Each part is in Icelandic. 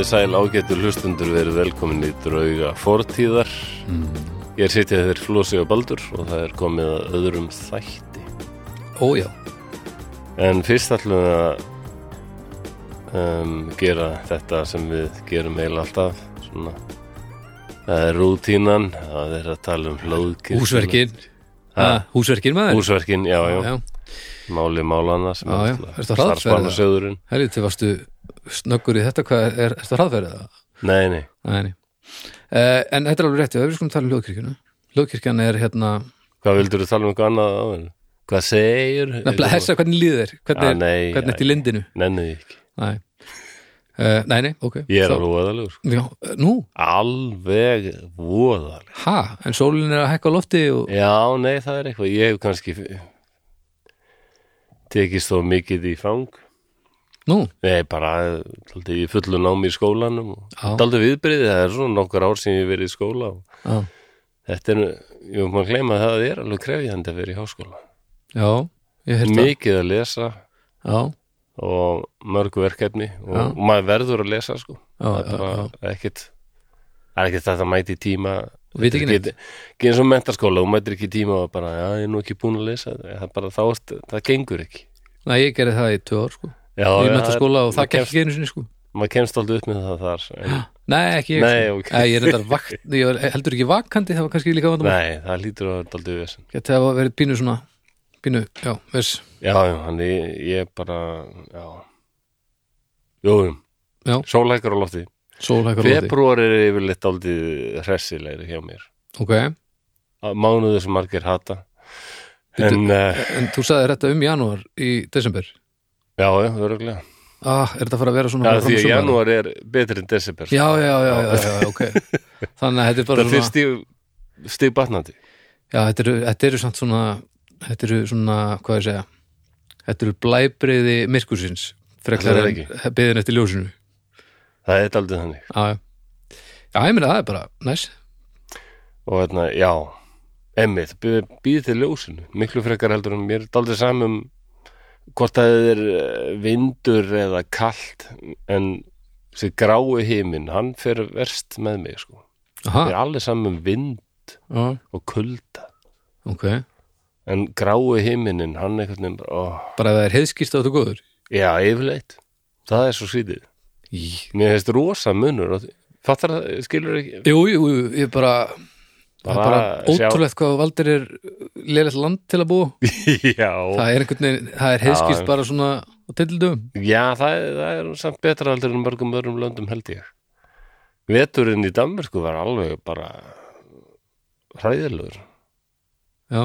Komiði sæl ágættur hlustundur verið velkomin í drauga fortíðar. Ég er sitjað þeir Flósi og Baldur og það er komið að öðrum þætti. Ójá, En fyrst ætlum við að um, gera þetta sem við gerum eiginlega alltaf. Svona. Það er rútínan, það er að tala um hlóðkirkjuna. húsverkin ha, Húsverkin maður Húsverkin, já, já. já. Máli málana sem að hraðferða? starfsmannasöðurinn. Helviti, varstu snöggur í þetta, hvað er, ertu að hraðferða það? Nei, nei. Nei, nei. Uh, en þetta er alveg rétt, já, við skulum tala um hljóðkirkjuna Hljóðkirkjan er hérna Hvað vildur þú tala um eitthvað annað á henni? Hvað segir? Nefnilega þess að hvernig líður Hvernig, nei, hvernig ertu í lindinu Nenni því ekki. Nei, uh, nei, nei, ok Ég er alveg voðalegur. sko. Já, eh, nú, Alveg voðalegur. ha, en sólin er að hekka á lofti og, Já, nei, það er eitthvað. Ég hef kannski tekist þó mikið í fang. Nú, Nei, bara daldi, í fullu námi í skólanum. og. Daldi viðbyrðið, það er svona nokkur ár sem ég verið í skóla. Og já, þetta er, ég má gleyma að það er alveg krefjandi að vera í háskóla. já Ég heyrst það Mikið að lesa Já, og mörgu verkefni og, og maður verður að lesa sko. það er bara ekkit það er ekkit þetta að mæti tíma Veit ekki neitt. ekki eins og mentaskóla, þú mætir ekki tíma og bara, já, ég er nú ekki búin að lesa það bara þá, það gengur ekki Nei, ég gerði það í tvö ár, sko Í mentaskóla og það gekk ekki einu sinni, sko. maður kemst aldrei upp með það þar en, Nei, ekki ég Nei, sko. ok. Nei, ég vakt, ég var heldur ekki vakandi það var kannski líka vandamál. Nei, það lítur að vera aldrei vesen. Það verið pínu svona pínu, já, veist já, hann ég, ég bara já. Jú. Já. sólhækar á lofti. Sólhækkar lóti februar er yfirleitt aldrei hressilegri hjá mér. Ok, Að mánuður sem margir hata. Bíddu, en, uh, en þú sagði þetta um janúar í desember já, já, öruglega Ah, er þetta að fara að vera svona Já, því að janúar er betri en desember. Já, já, já, já, já, ok. Þannig að þetta er bara fyrir svona stíg, stíg batnandi. Já, þetta eru, þetta eru samt svona Þetta eru svona, hvað ég segja? Þetta eru blæbriði myrkursins er en byðin eftir ljósinu. Það er aldrei þannig. Já, já. Já, ég meina það er bara, næs. Og hérna, já, emmið Býð til ljósinu, miklu frekar heldur en mér. Er aldrei samum hvort að það er eh, vindur eða kalt en þessi grái himinn, hann fer verst með mig sko. Aha, Ég er alveg samum vind já, og kulda. Ok. En grái himinin, hann veginn bara, ó, Bara það er heiðskýrst að þetta góður? Já, yfirleitt. Það er svo skrítið. Í. Mér finnst rosa munur. Fattar það, skilur ekki? Jú, jú, jú, ég bara Það er Bara ótrúlegt hvað valdir er leilegt land til að búa Já, Það er einhvern veginn, það er heiðskýrst Já. bara svona á tildum Já, það, er- það er samt betra aldrei en mörgum öðrum löndum held ég. Veturinn í Danmörku var alveg bara hræðilegur. Já,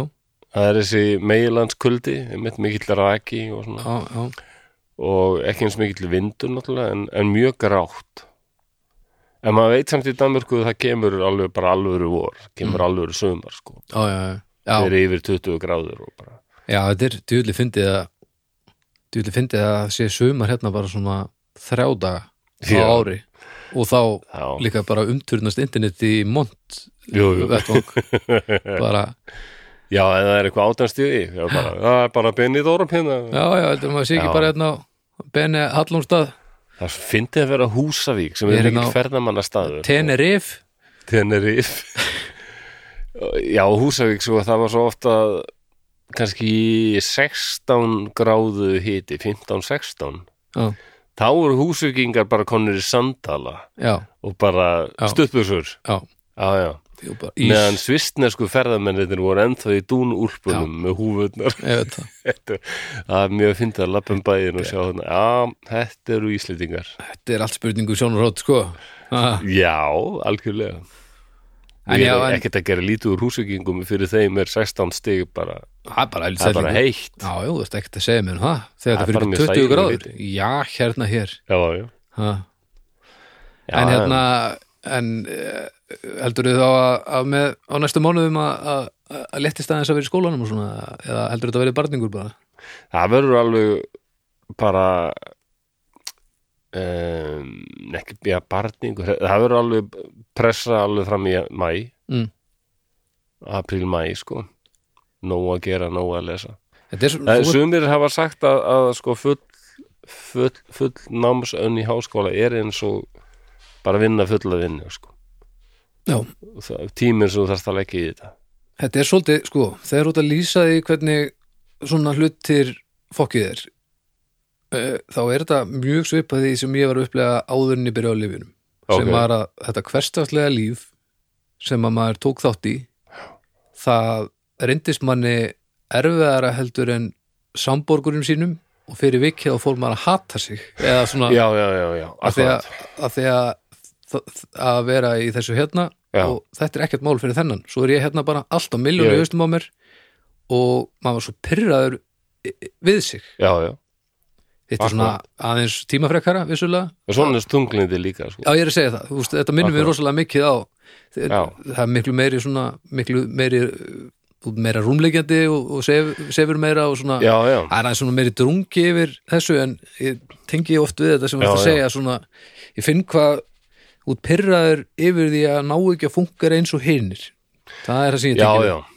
Það er þessi meilandskuldi, einmitt mikill raki og svona, já, já og ekki eins mikill vindur náttúrulega, en, en mjög grátt. En maður veit samt í Danmörku að það kemur alveg bara alvöru vor, kemur Mm. alvöru sumar, sko. Já, já, já, Það já, er yfir 20 gráður og bara, já þetta er djúli fyndið að djúli fyndið að sé sumar hérna bara svona þrjá daga á ári. Og þá já, líka bara umturnast internet í mont vettvang. Bara, Já, en það er eitthvað átanstíði, bara, það er bara Benny Dórum hérna. já, já, heldur maður sé ekki bara hérna á Bene Það fyndi að vera Húsavík sem er ekki ferðamanna staður Tenerife. Tenerife. Já, Húsavík svo það var svo ofta kannski 16 gráðu hiti 15-16 Já, þá voru húsvíkingar bara konur í sandala já, og bara Já. stuttbuxur já, Já, meðan svistnesku ferðamennir voru ennþá í dúnúlpunum með húfurnar. Það. Þetta- er mjög að lappa um bæinn og sjá þarna, já, þetta eru Íslendingar. Þetta er allt spurningu sjónarhótt, sko. Ah, Já, algjörlega. En Við erum ekkert að gera lítið úr húsvíkingum fyrir þeim er 16 stig bara, Það er bara, það er bara heitt. Já, jú, þú veist ekkert að segja mér um það. Þegar er þetta fyrir mjög 20 þægilegur gráður. Já, hérna hér. Já, já, En hérna En uh, heldur þið þá að, að með á næstu mánuðum að, að, að lettist aðeins að vera í skólanum og svona eða heldur þetta að vera barningur bara Það verður alveg bara um, ekki, já, barningur það verður alveg pressa alveg fram í mæ mm. apríl, mæ, sko nóg að gera, nóg að lesa Þetta er þú, sumir hafa sagt að, að sko full full, full námsönn í háskóla er eins og bara vinna fulla vinnu sko. Og það- tíminn sem þú þarfst að leggja í þetta. Þetta er svolítið, sko, þegar út að lýsa því hvernig svona hlutir fokkið er uh, þá er þetta mjög svipað því sem ég var að upplega áðurinn í byrja á lífinum sem Ok. var að þetta hverstafslega líf sem að maður tók þátt í það reyndist manni erfiðara heldur en samborgurum sínum og fyrir vikið þá fór maður að hata sig eða svona Já, já, já, já, að því að, að, því að, að vera í þessu hérna Já. og þetta er ekkert mál fyrir þennan. Svo er ég hérna bara alltaf miljónu haustum á mér og maður var svo pyrraður við sig. Já, já, þetta er svona aðeins tímafrekara vissulega. Og svona er stunglindi líka sko. Já, ég er að segja það, veist, þetta minnum við rosalega mikið á það, er miklu meiri svona, miklu meiri uh, meira rúmleikjandi og, og sef, sefur meira og svona, Já, já, það er svona meiri drungi yfir þessu en ég tengi oft við þetta sem við Já, að segja svona, ég finn hvað út pyrraður yfir því að ná ekki að funkar eins og hinnir það er það sem ég já, tengi við. já.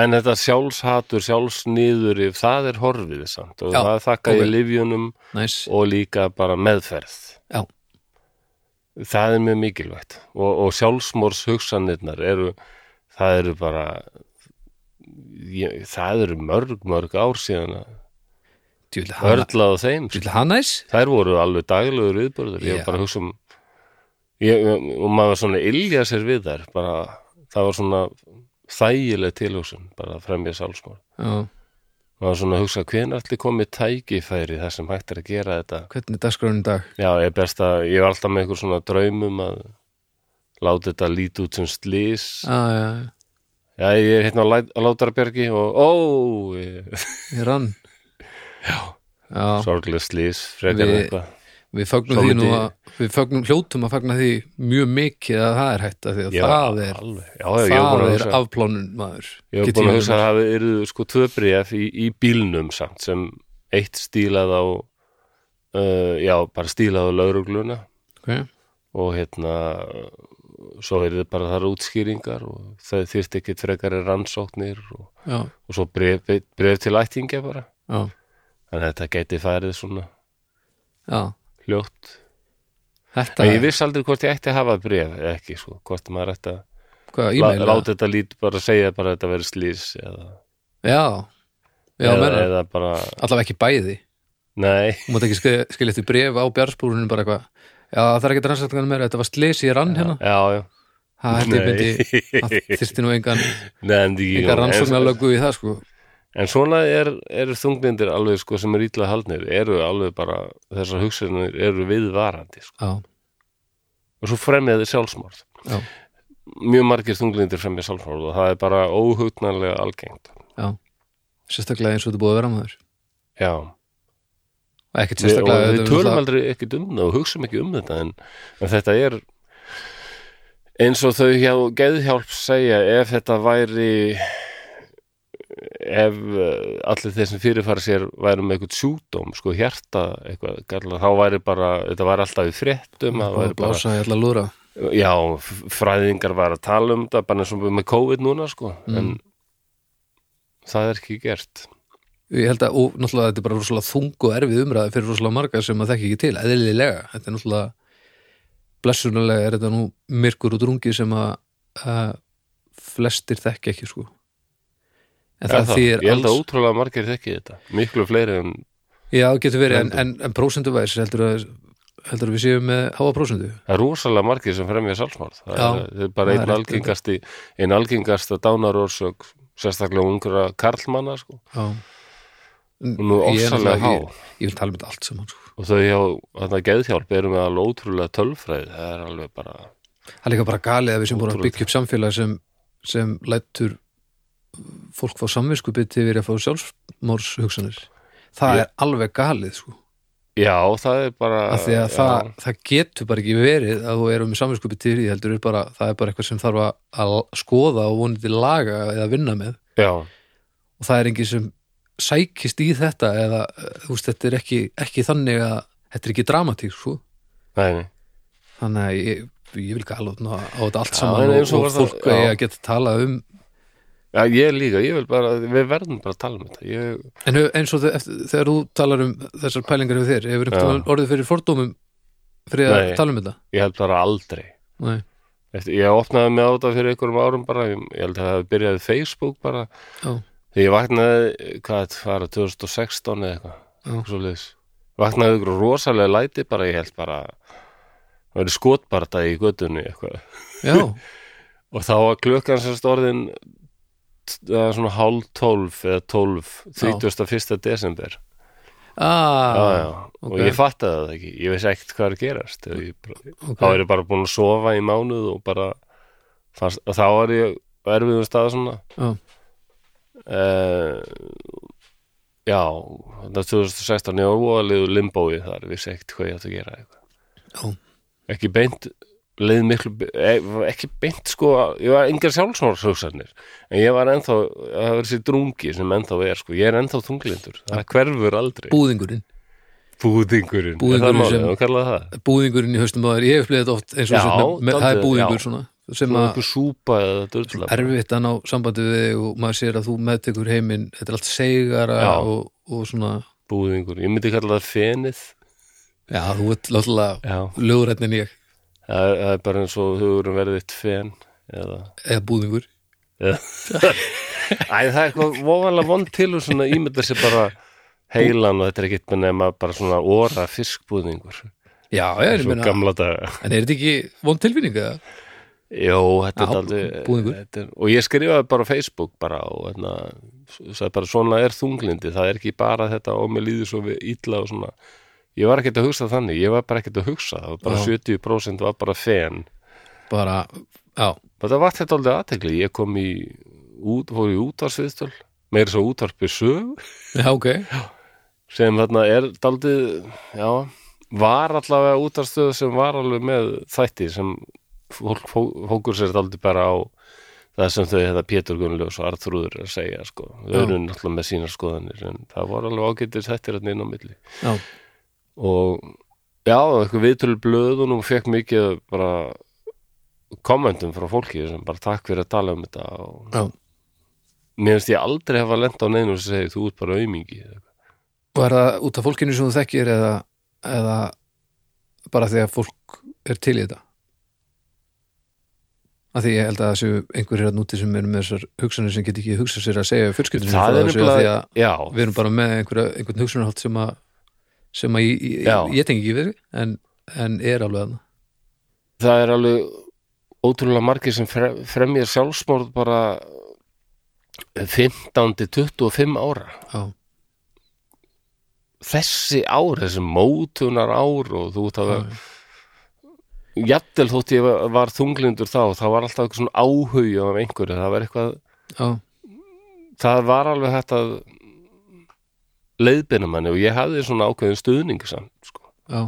En þetta sjálfshatur, sjálfsniður það er horfið samt. Og Já, það þakka ok. ég livjunum Næs, og líka bara meðferð. Já, það er mjög mikilvægt. Og, og sjálfsmórs hugsanirnar eru, það eru bara ég, það eru mörg, mörg ár síðan að á þeim. Sko. djúli hana næs. Þær voru alveg daglegur viðbörður ég Já. var bara að hugsa um ég, og maður var svona ilja sér við þær bara, það var svona þægileg tilhugsun, bara að fremja sjálfsmór já, maður var svona að hugsa hvenær allir komið tækifæri þar sem hægt er að gera þetta? Hvernig er dagskráin í dag? Já, ég er best að, ég var alltaf með einhver svona draumum að láta þetta líti út sem slís. ah, já, Já, ég er hérna á Læ- á Látrabjargi og ó, ég, ég rann. Já, já, sorglega slís, frekar Við- eitthvað. Við fögnum Svo því nú myndi- að við fögnum hljótum að fagna því mjög mikið að það er hægt að því að Já, það er. Já, já, það að er hugsa, afplánun maður ég Get búin að hugsa að það eru sko tvö bréf í, í bílnum samt sem eitt stílað á, uh, já, bara stílað á laurugluna okay. og hérna, svo er þið bara þar útskýringar og það þyrst ekki frekari rannsóknir og, og svo bref, bref til ættingja bara. já, Þannig að þetta geti farið svona já hljótt. Þetta ég viss aldrei hvort ég ætti að hafa bref eða ekki, sko, hvort maður ætti að lá- láta þetta lít bara að segja bara að þetta verið slís eða, Já, já, eða bara, allavega ekki bæði. Nei, Þú mátt ekki skilja, eftir bref á bjarspúrunum bara eitthvað Já, það er ekki rannsættingan meira, þetta var slis í rann hérna. Já, já, Það þyrfti nú engan, engan en, rannsóknarlögu í það sko en svona er, eru þunglindir alveg, sko, sem er ítla haldnir, eru alveg bara, þessar hugsanir eru viðvarandi, sko, Já, og svo fremjaði sjálfsmorð. já, Mjög margir þunglindir fremja sjálfsmorð og það er bara óhugnarlega algengt. já. Sérstaklega eins og þetta búið að vera maður. Já, Og ekkert við, sérstaklega við þetta- tölum aldrei ekkert um það og hugsum ekki um þetta en, en þetta er eins og þau hjá geðhjálp segja ef þetta væri ef uh, allir þeir sem fyrirfara sér væri með eitthvað sjúdóm, sko hjarta eitthvað, þá væri bara þetta væri alltaf í fréttum það væri bara, blása í alla lúra já, fræðingar var að tala um þetta bara eins og með COVID núna sko, en það er ekki gert. Ég held að, og náttúrulega þetta er bara rosalega þung og erfið umræði fyrir rosalega marga sem að þekki ekki til, eðlilega. Þetta er náttúrulega blessunarlega er þetta nú myrkur og drungi sem að, að flestir þekki ekki sko en Er það þýr ég held að alls ótrúlega margir þekki þetta miklu fleiri en já, getur verið, en, en, en prósentuvæs heldur að, heldur að við séum með háa prósentu Það er rosalega margir sem fremja sjálfsmorð. Það er, það er bara það einn algengasti, einn algengasta dánarórsök, sérstaklega ungra karlmanna, sko. já Og nú náttúrulega- há. ég, ég vil tala með þetta allt saman sko. Og þau hjá, þarna geðhjálp eru með alveg ótrúlega tölfræði. Það er alveg bara, það er líka bara galið að við sem búin að byggja upp samfélag sem, sem lætur fólk fá samvinskupið yfir að fá sjálfsmórshugsanir það Ég- er alveg galið sko. Já, það er bara... að já, það, það getur bara ekki verið að þú erum með til því heldur er bara, það er bara eitthvað sem þarf að, að skoða og vonandi laga eða vinna með. Já, og það er engin sem sækist í þetta eða eh, þú veist, þetta er ekki, ekki þannig að þetta er ekki dramatík sko. Þannig að ég, ég vil gala á þetta allt saman og, og það- fólk að geta talað um Já, ég líka, ég vil bara, við verðum bara að tala um þetta. Ég, En eins og þegar þú talar um þessar pælingar við þér, hefur einhvern orðið fyrir fordómum fyrir að Nei. tala um þetta? ég held bara aldrei. Eftir, ég opnaði mig á þetta fyrir einhverjum árum bara, ég, ég held að það byrjaði Facebook bara, já, þegar ég vaknaði hvað þetta var, 2016 eða eitthvað svo liðs vaknaði ykkur rosalega læti bara ég held bara það verið skotbarta í göttunni eitthvað. Já, og þá var klukkan sérst orðin svona hálf tólf eða tólf, 31. desember. Já, ah, já, og ok. ég fattaði það ekki. Ég veist ekkert hvað er að gerast. Ég bara, ok, þá er ég bara búin að sofa í mánuð og bara fannst, og þá var ég erfiðum stað svona. Já, uh, já þetta er 2016 ég var voðalegu limbóið þar, vissi ekkert hvað ég ætti að gera já, ekki beint leið miklu, e- ekki beint sko, ég var engar sjálfsmórshugsanir en ég var ennþá, það var þessi drungi sem ennþá er sko, ég er ennþá þunglindur það hverfur aldrei. Búðingurinn. Búðingurinn, Búðingurinn er það málið, búðingurinn í á þér, ég hef þetta oft eins og Já, með, það er búðingur já. svona sem svona að erfitt að ná sambandi við þig og maður sér að þú meðtekur heiminn þetta er allt segara og, og svona búðingur, ég myndi kalla það fenið. Já, þú ert lögrætn en ég það er, er bara eins og hugurum verðið eitt fen eða eða búðingur. Æ, það er eitthvað voðalega vond til og svona ímynda sér bara heilan og þetta er ekkert með nema bara svona óra fiskbúðingur. Já, ég er meina, en er þetta ekki vond tilfinning eða? Jó, þetta er aldrei þetta er, og ég skrifaði bara á Facebook bara og hérna, sagði bara svona er þunglindi, það er ekki bara þetta og mér líður svo illa og svona ég var ekkert að hugsa þannig, ég var bara ekkert að hugsa það var bara Já. 70% var bara fen. Bara, já, þetta var þetta aldrei aðtekli, ég kom í út, fór í útvarsviðstöl meira svo útvarpi sög já, ok. Sem þarna er daldið, já var allavega útarstöð sem var alveg með þætti sem fólk fó- fókur sér daldið bara á það sem þau hefða Pétur Gunnlaus og Arþrúður að segja sko, þau Já. eru náttúrulega með sínar skoðanir en það var alveg ágættir þættir hérna inn á milli. Já, og já, eitthvað viðtölu blöðun og fekk mikið bara kommentum frá fólki sem bara takk fyrir að tala um þetta. Og já, mér finnst ég aldrei hafa lent á neinu sem segi þú ert bara aumingi. Og er það út af fólkinu sem þú þekkir eða, eða bara því að fólk er til í þetta? Að því ég held að það séu einhverjir hérna úti sem eru með þessar hugsanir sem get ekki hugsað sér að segja fjölskyldinu það er nefnilega, já. við erum bara með einhverja, einhvern hugsunarhátt sem að sem að ég, ég, ég tengi ekki við en, en er alveg þarna. Það er alveg ótrúlega margir sem fre, fremjar sjálfsmórð bara 15 til 25 ára. Já, þessi ár, þessi mótunar ár og þú ert að jafnvel þótt ég var- þunglindur þá, þá var alltaf eitthvað svona áhugi af einhverju, það var eitthvað já, það var alveg þetta leiðbina manni og ég hafði svona ákveðin stuðning samt, sko. já,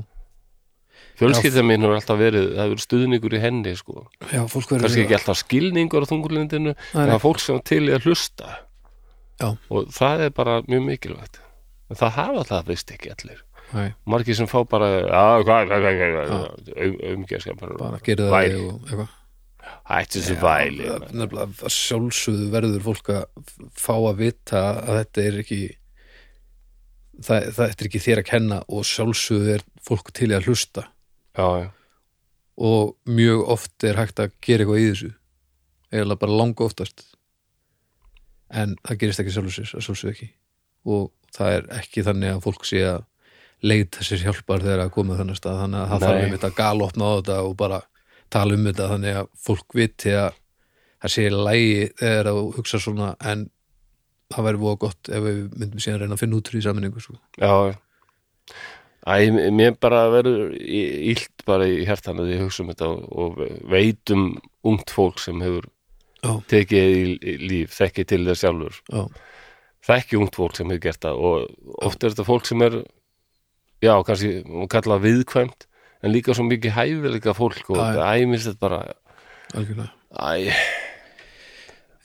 fjölskylda mín hefur alltaf verið, það hefur verið stuðningur í henni, sko. já fólk verður kannski ekki alltaf skilningur á þungurlindinu en það er fólk sem til í að hlusta. Já. og það er bara mjög mikilvægt. En það hafa alltaf veist ekki allir. Nei, margir sem fá bara umgerska bara, bara gerir það og eitthvað. Hætti þessu væli sjálfsögðu verður fólk að fá að vita að þetta er ekki það, það er ekki þér að kenna og sjálfsögðu er fólk til að hlusta. Já, já, og mjög oft er hægt að gera eitthvað í þessu. Eða bara langa oftast. En það gerist ekki að sjálfsögðu ekki. Og það er ekki þannig að fólk sé að leita sér hjálpar þegar að koma þannig stað. Þannig að það þarf um þetta galopna á þetta og bara tala um þetta þannig að fólk viti að það sé lægi þegar að hugsa svona. En það væri voða gott ef við myndum síðan reyna að finna út í saminningu sko. já Æ, mér bara verður ílt bara í hjartan að ég hugsa um þetta og, og veit um ungt fólk sem hefur Já. tekið í, líf, þekki til þess sjálfur. Já, þekki ungt fólk sem hefur gert það og oft er þetta fólk sem er já, kannski, hún kalla viðkvæmt en líka svo mikið hæfileika fólk og æ, minnst þetta bara æ,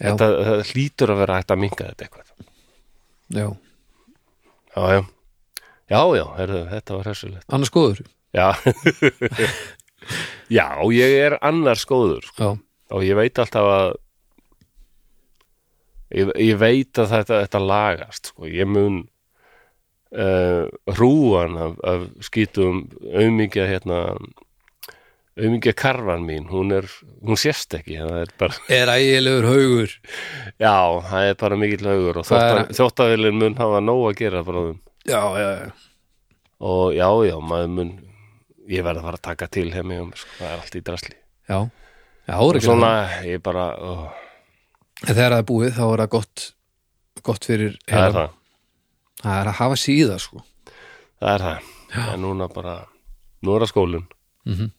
þetta, hlýtur að vera hægt að minka þetta eitthvað. Já, já, já, já, já herðu, þetta var hressulegt annars góður já. Já, ég er annars góður sko. Og ég veit alltaf að ég, ég veit að þetta, þetta lagast sko. ég mun uh, hrúan af, af skítum aumingja hérna aumingja karfan mín hún er, hún sést ekki það er bara, Er ægilegur haugur? Já, það er bara mikill haugur og þjóttavillin mun hafa nóg að gera bráðum Já, já, já. Og já, já, maður mun ég verð að fara að taka til hefði mig um, sko, það er allt í drasli. Já, já, og ára svona, ég bara En þegar það er búið þá er það gott gott fyrir það er það. Það er að hafa síða sko. Það er það, en núna bara nú er það skólinn. Mhm.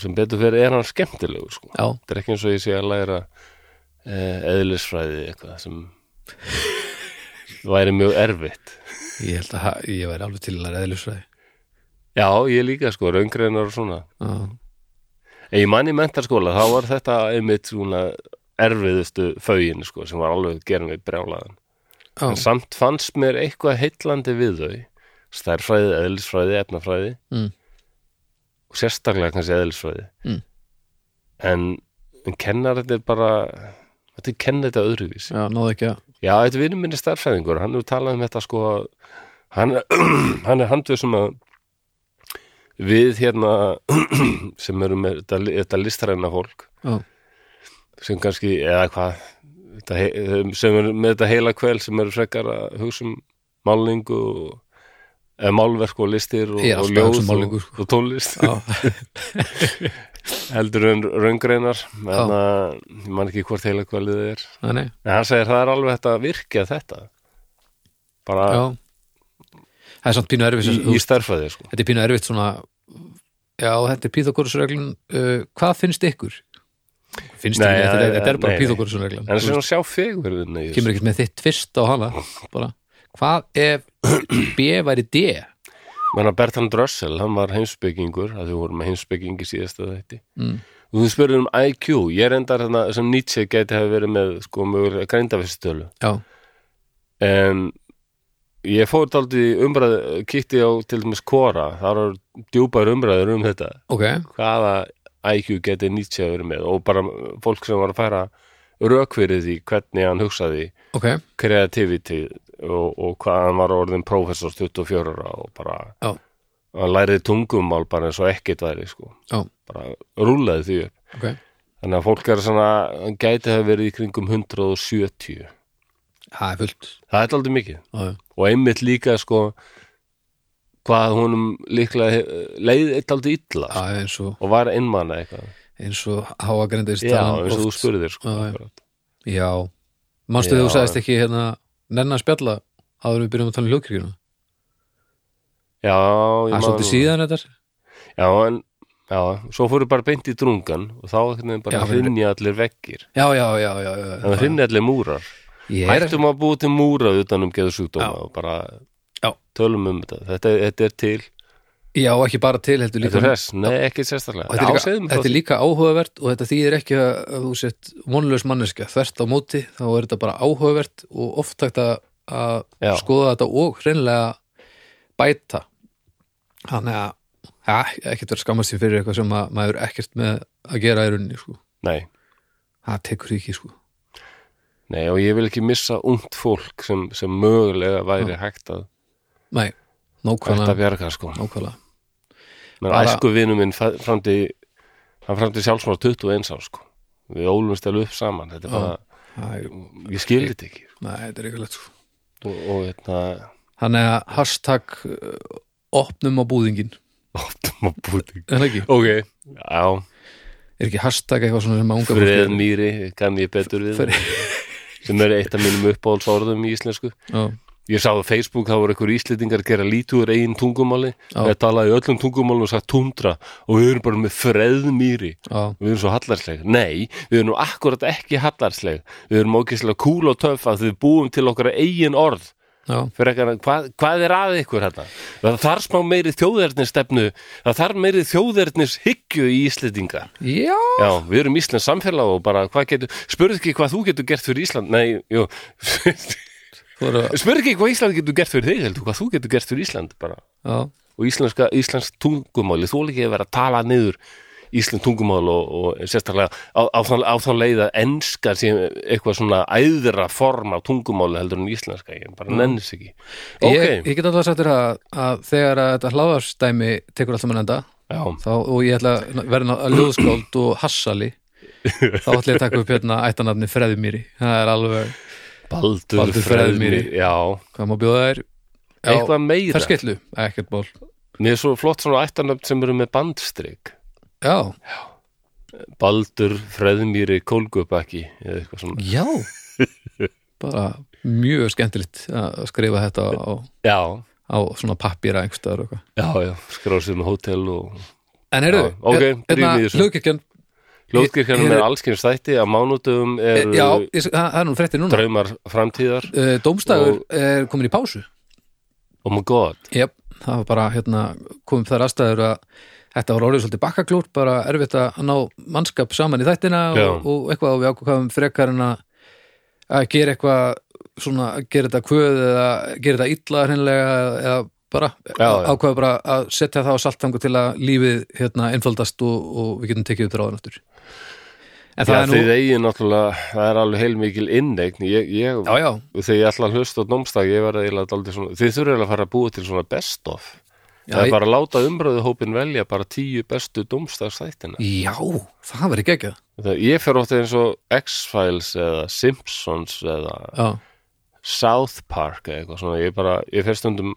Og sem betur fyrir er hann skemmtilegur sko. Þetta er ekki eins og ég sé að læra eh, eðlisfræði eitthvað sem væri mjög erfitt. Ég held að ég væri alveg til að læra eðlisfræði. Já, ég líka sko, raungreinar og svona. Já, en ég mann í mentarskóla, þá var þetta einmitt svona erfiðustu fögin sko, sem var alveg gerum við brjálaðan. Já, en samt fannst mér eitthvað heillandi við þau stærfræði, eðlisfræði, efnafræði. Mm. Og sérstaklega kannski eðlisfræði. Mm. en, en kennar þetta er bara þetta er kenna þetta öðruvísi. Já, náðu ekki að já, þetta er vinnum minni stærfræðingur hann hefur talað um þetta sko hann, hann er handvið sem að við hérna sem erum með þetta, þetta listræna fólk Já, sem kannski, eða hvað sem er með þetta heila kvel sem eru frekar að hugsa um málningu og málverk og listir og, er og ljóð og, og tónlist. Heldur en raungreinar en ég man ekki hvort heila kvelið er. Nei, nei, en hann segir það er alveg þetta virkja þetta. Bara já. Það er samt pínu erfitt í, í stærfæði sko. Þetta er pínu erfitt svona Já, þetta er Píþagórsreglun uh, Hvað finnst ykkur? Finnst ykkur, þetta, er bara nei, nei. Píþagórsreglan en þess að sjá fegurðin í Kemur ekkert með þitt fyrst á hana bara, Hvað ef B væri D? menna Bertrand Russell, hann var heimsbyggingur að þau voru með heimsbyggingi síðasta þetta Mm. og þú spurður um IQ ég er endar þarna sem Nietzsche geti hafa verið með sko mögulega greindafistölu Já, en ég fór dálítið í umræð kíkti á til dæmis Quora. Þar er djúpar umræður um þetta. Ok. Hvaða IQ geti Nietzsche verið með? Og bara fólk sem var að færa fyrir því hvernig hann hugsaði Ok, kreativity og, og hvað hann var orðin prófessor 24 ára og bara Já. hann læriði tungumál bara eins og ekkert væri sko, já, bara rúlaði því upp. Ok. Þannig að fólk er svona hann gæti hafa verið í kringum 170 Það er fullt. Það er aldrei mikið. Já, og einmitt líka sko hvað honum líklega leið eitt aldrei illa sko, og, og var einmanna eitthvað. Eins og háa greindist já, eins og þú spurðir sko, Já, Já. þú sagðist ekki hérna nennan að spjalla áður en við byrjum að tala um hljókirkjuna já, Það er svolítið síðan þetta já, en já, svo fóru bara beint í drungan og þá bara hrinja allir veggir. Já, já, já, já, já, það hrinja allir múrar. Hættum að búa til múra utan um geðu sjúkdóma Já. og bara tölum um þetta. Þetta, þetta er til, já, ekki bara til heldur líka. Þess nei, ekki sérstaklega. Þetta, er Já, líka, þetta er líka áhugavert og þetta þýðir ekki að, þú sett vonlaus manneskja. Þvert á móti þá er þetta bara áhugavert og oft hægt að, að Já. skoða þetta og hreinlega bæta. Þannig að ja, ekkert verið skammast því fyrir eitthvað sem að maður er ekkert með að gera í rauninni sko. nei, það tekur ekki sko. nei, og ég vil ekki missa ungt fólk sem, sem mögulega væri hægt að Nei, nákvæmlega, bjarga sko. Nákvæmlega. menn Bara- æsku vinnu minn framdi hann framdi sjálfsmáð 21 ár sko. Við ólumst alveg upp saman. Þetta er bara, er, ég skil þetta ekki. Nei, þetta er ekki lett sko. og, og hérna Þannig að hashtag uh, opnum á búðingin optum á búting en ekki, ok, já, er ekki hashtag eitthvað svona sem að unga fólki- freðmýri kann ég betur við sem er eitt af mínum uppáhaldsorðum í íslensku. Já, ég sá á Facebook, það voru einhver íslendingar að gera lítúr eigin tungumáli. Við talaði öllum tungumálum og sagt tundra. Og við erum bara með freðmýri. Við erum svo hallarsleg nei, við erum nú akkurat ekki hallarsleg við erum ókislega kúl og töff að við búum til okkar eigin orð. Ekki, hvað, hvað er að ykkur þetta? Það þarf smá meiri þjóðernisstefnu. Það þarf meiri þjóðernis hyggju í Íslendinga. Já. Já, við erum Íslands samfélag og bara hvað getur, spurðu ekki hvað þú getur gert fyrir Ísland? Nei, jú spurðu ekki hvað Ísland getur gert fyrir þig heldur, hvað þú getur gert fyrir Ísland bara. Já, og íslenska, íslensk tungumáli þú líka að vera að tala niður Ísland tungumál og, og sérstaklega á, á, á þá leið að enska sem eitthvað svona æðra form af tungumáli heldur en íslenska ég bara nennis ekki. Ok, ég, ég get alltaf sagt þér að, að þegar að þetta hláðarstæmi tekur alltaf mann enda þá, og ég ætla að verða að ljóðskáld og hassali þá ætla ég að taka upp hérna ættanafni Freðumýri það er alveg, Baldur, Baldur Freðmýri já, hvað má bjóða þær Já, eitthvað meira? ferskillu, ekkert mál. Mér er svo flott svona ættanöfn sem eru með bandstrik. Já, Baldur, Freðmýri, Kólgubakki eða eitthvað svona. Já. Bara mjög skemmtilegt að skrifa þetta á, já, á svona og eitthvað. Já, já, skráðsum hótel og en heyrðu, Já, ok, Ég- er allskynns þætti að mánudöfum er já, það er nú fréttir núna. draumar framtíðar uh, Dómstæður er komin í pásu. Oh my god, Jep, það var bara hérna komum þær aðstæður að þetta var orðið svolítið bakkaklúr, bara erfitt að ná mannskap saman í þættina og, og eitthvað og við ákvæðum frekar en að að gera eitthvað svona, gera þetta kvöð eða gera þetta illa hreinlega eða bara ákvæða bara að setja það á saltangu til að lífið hérna einfaldast og, og við getum tekið upp ráðan aftur en það já, er nú þið eigin náttúrulega það er alveg heilmikil inneign. Ég, ég, já, já, þegar ég ætla að hlusta á dómstag ég var eiginlega daldið svona, þið þurfið eiginlega að fara að búa til svona best of. Það er bara að láta umröðu velja bara tíu bestu dómstagsþættina já, það verið geggjað. Það, ég fer ótt eins og X-Files eða Simpsons eða South Park eða eitthvað svona, ég bara, ég fer stundum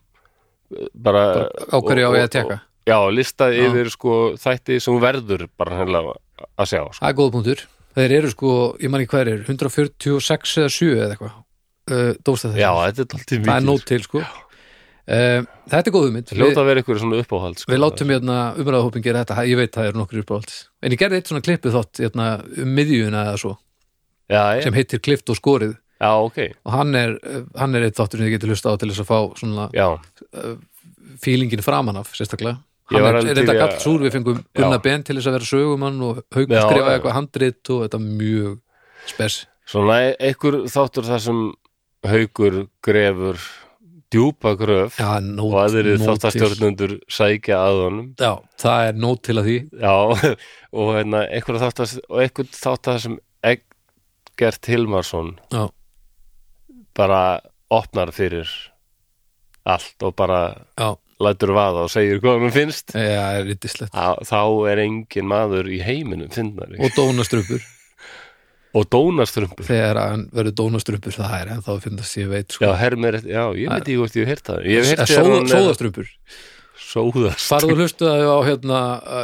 eh, bara, á hverju á ég að teka já, lista Já. yfir sko þætti sem verður bara hennilega að sjá sko. Það er góða punktur. Þeir eru sko, ég man ekki hvað er, 146 eða 7 eða eitthvað. Uh, Dómstæð já, þetta er alltaf mikið Það er nót til sko. Uh, þetta er góð Við, að vera ykkur svona uppáhald sko. við látum hérna umræðahópin gera þetta. Ég veit það eru nokkur uppáhald. En ég gerði eitt svona klippu þátt hérna, um miðjuna eða svo, já, sem heitir Klift og skorið. já, ok Og hann er, uh, hann er eitt þáttur sem þið getur hlusta á til þess að fá svona já, fílingin framan af, sérstaklega. Hann er, þetta til í að- galt súr, við fengum Gunnar Ben til þess að vera sögumann og Hauk Já, skrifa já. eitthvað handrit og þetta er mjög spes. svona einhver þáttur þar sem haukur grefur djúpa gröf Já, nót, og til. þáttastjórnundur sækja að honum Já, það er nót til að því já, og hérna einhver þáttar sem Eggert Hilmarsson Já, bara opnar fyrir allt og bara já, lætur vaða og segir hvað hann finnst. Já, er þá, þá er engin maður í heiminum finnari Og dónastrumpur. Og dónastrumpur. Þegar hann verður dónastrumpur það er ennþá að finnast ég veit sko. Já, hermir, já, ég veit ekki hvort ég hef heyrt það. Ég hef heyrt Eh, þegar sóða, hún er- Sóðastrumpur. Sóðast Farðu og hlustaðu á hérna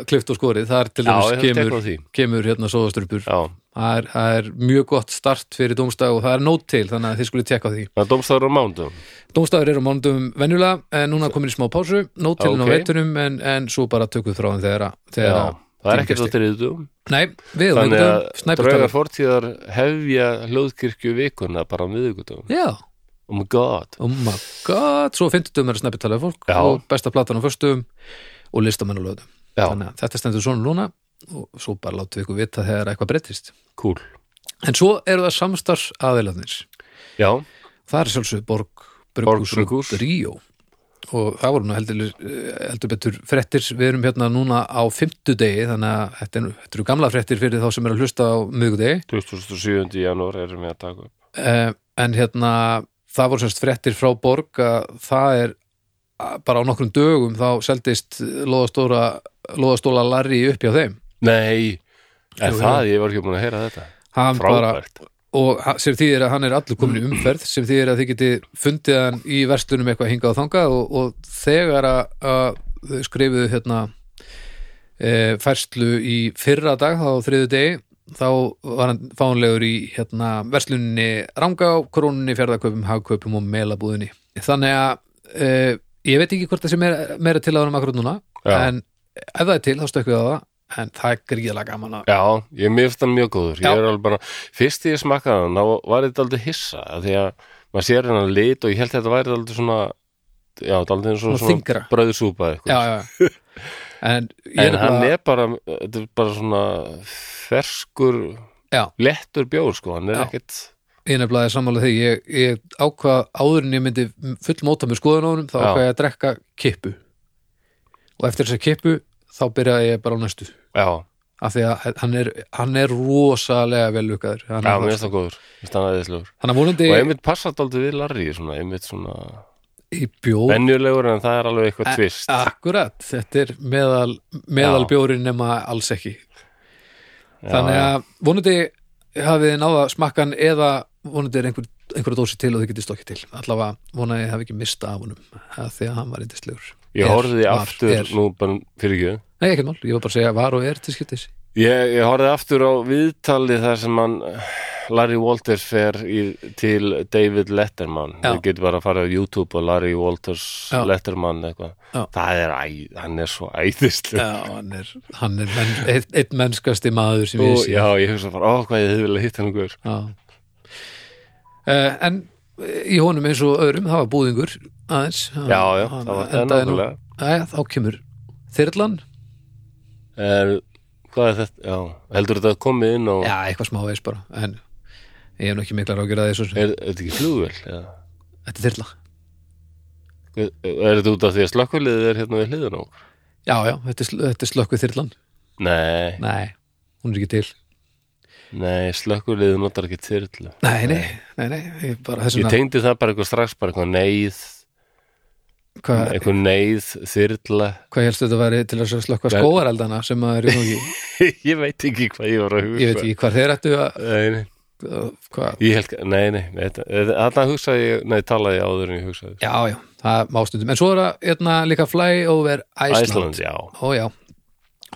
klift og skorið. Það er til dæmis kemur, kemur hérna sóðastrumpur. Já, það er, það er mjög gott start fyrir dómstag og það er nót til þannig að þið skulle tekka því. Það er dómstæður á mándum Dómstagur eru á mándum venjulega en núna komin í smá pásu, nót til Ok. okay. á veitunum en, en svo bara tökum þegar já, að- það er ekkert á þriðutum Nei, við á þannig að snæpustöðum fortíðar hefja hljóðkirkju vikuna bara á miðvikutum Já, oh my god. Oh my god. Svo fimmtutum er að snæpi talaði fólk Já. og besta platan á föstum og listamenn lögum já, Þannig að þetta stendur svona núna og svo bara látum við ykkur vita þegar eitthvað breytist. Cool. En svo eru það samstars aðeilarnir já, Það er sjálfsög Borg Brugghús. og Ríó. Og það voru nú heldur, heldur betur frettir, við erum hérna núna á fimmtudegi þannig að þetta, er, eru gamla frettir fyrir þá sem er að hlusta á miðgudegi 27. janúar erum við að taka upp. Eh, en hérna það voru semst frettir frá Borg að það er bara á nokkrum dögum þá seldist loðastóla Larry upp hjá þeim nei, er Jú, það, ég var ekki búin að heyra þetta. Hann bara, frábært. og ha- sem þýðir að hann er allur komin í umferð sem þýðir að þið geti fundið hann í verslunum eitthvað hingað og þangað og, og þegar að, að skrifuðu hérna e, færslu í fyrra dag þá þriðu degi þá var hann fánlegur í hérna versluninni Rangá, Krónunni, Fjörðaköpum, Hagköpum og Melabúðinni. Þannig að e, ég veit ekki hvort það sé meira, meira til að hann akkur núna Já. en ef það er til þá stökkum við á það en það er gríðalega gaman að Já, ég finnst hann mjög góður. Ég er alveg bara, fyrst ég smakkaði hann þá var þetta aldrei hissa af því að maður sér hennar lit og ég held að þetta væri aldrei svona já, aldrei svona, Svona þyngra. bröðsúpa eitthvað já, já. en, En hann er bara, þetta er bara svona ferskur Já. lettur bjór sko, hann er Já. ekkert ég nefnilega er sammála því ég, ég ákvað áður en ég myndi full móta með skoðun á honum þá ákvað ég að drekka kippu og eftir þessa kippu þá byrjaði ég bara á næstu Já, af því að hann er, hann er rosalega vel lukkaður. Hann Já, mér finnst það góður, mér finnst það aðeinslegur Þannig að vonandi Og einmitt passar dálítið við Larry svona, einmitt svona í bjór venjulegur en það er alveg eitthvað tvist Akkurat, þetta er meðal, meðal Já. bjórin nema alls ekki. Þannig að vonandi hafið þið náða smakkan eða vonandi er einhver, einhver dósi til og þið getið stokkið til. Allavega vonaði þið hafi ekki mista af honum af því að hann var yndislegur Ég var, aftur er. nú bara fyrir ekki Nei, ekkert mál, ég var bara að segja var og er til skiptis Ég, ég horfði aftur á viðtali þar sem hann Larry Walters fer í, til David Letterman Já. Þið getur bara að fara á YouTube og Larry Walters Já. Letterman eitthvað. Það er, æ, hann er svo æðislu Já, hann er, hann er menn, einn, einn mennskasti maður sem ég og sé já, ég hugsa bara, ó, hvað ég hefði vilja hitta hann guður Já. Uh, en í honum eins og öðrum, það var búðingur aðeins Já, já, Hann það var það endaði nú- náttúrulega Jæja, þá kemur þyrlan er, Hvað er þetta? Já, heldur þetta að komið inn og Já, eitthvað smá veist bara En ég hef nú ekki miklar ágjörð að þessu er, er þetta ekki flugvél? eða? Þetta er þyrla Er þetta út af því að slökkviliðið er hérna við hliðun á? Já, já, þetta er, er slökkuð þyrlan Nei, Nei, hún er ekki til nei, slökkviliðið notar ekki þyrlu. Nei, nei, nei, nei ég Ég tengdi það bara eitthvað strax bara eitthvað neyð Hvað, eitthvað neyð, þyrla. Hvað helst þetta væri til að slökka Nei. skóareldana sem að er í nógi Ég veit ekki hvað ég var að hugsa. Ég veit ekki hvað þeir ættu að Nei, nei, held, nei, nei Þarna hugsaði ég, nei, talaði áður en ég hugsaði. Já, já, það má stundum. En svo er það hérna, líka Flyover Iceland. Æsland, já. Ó já,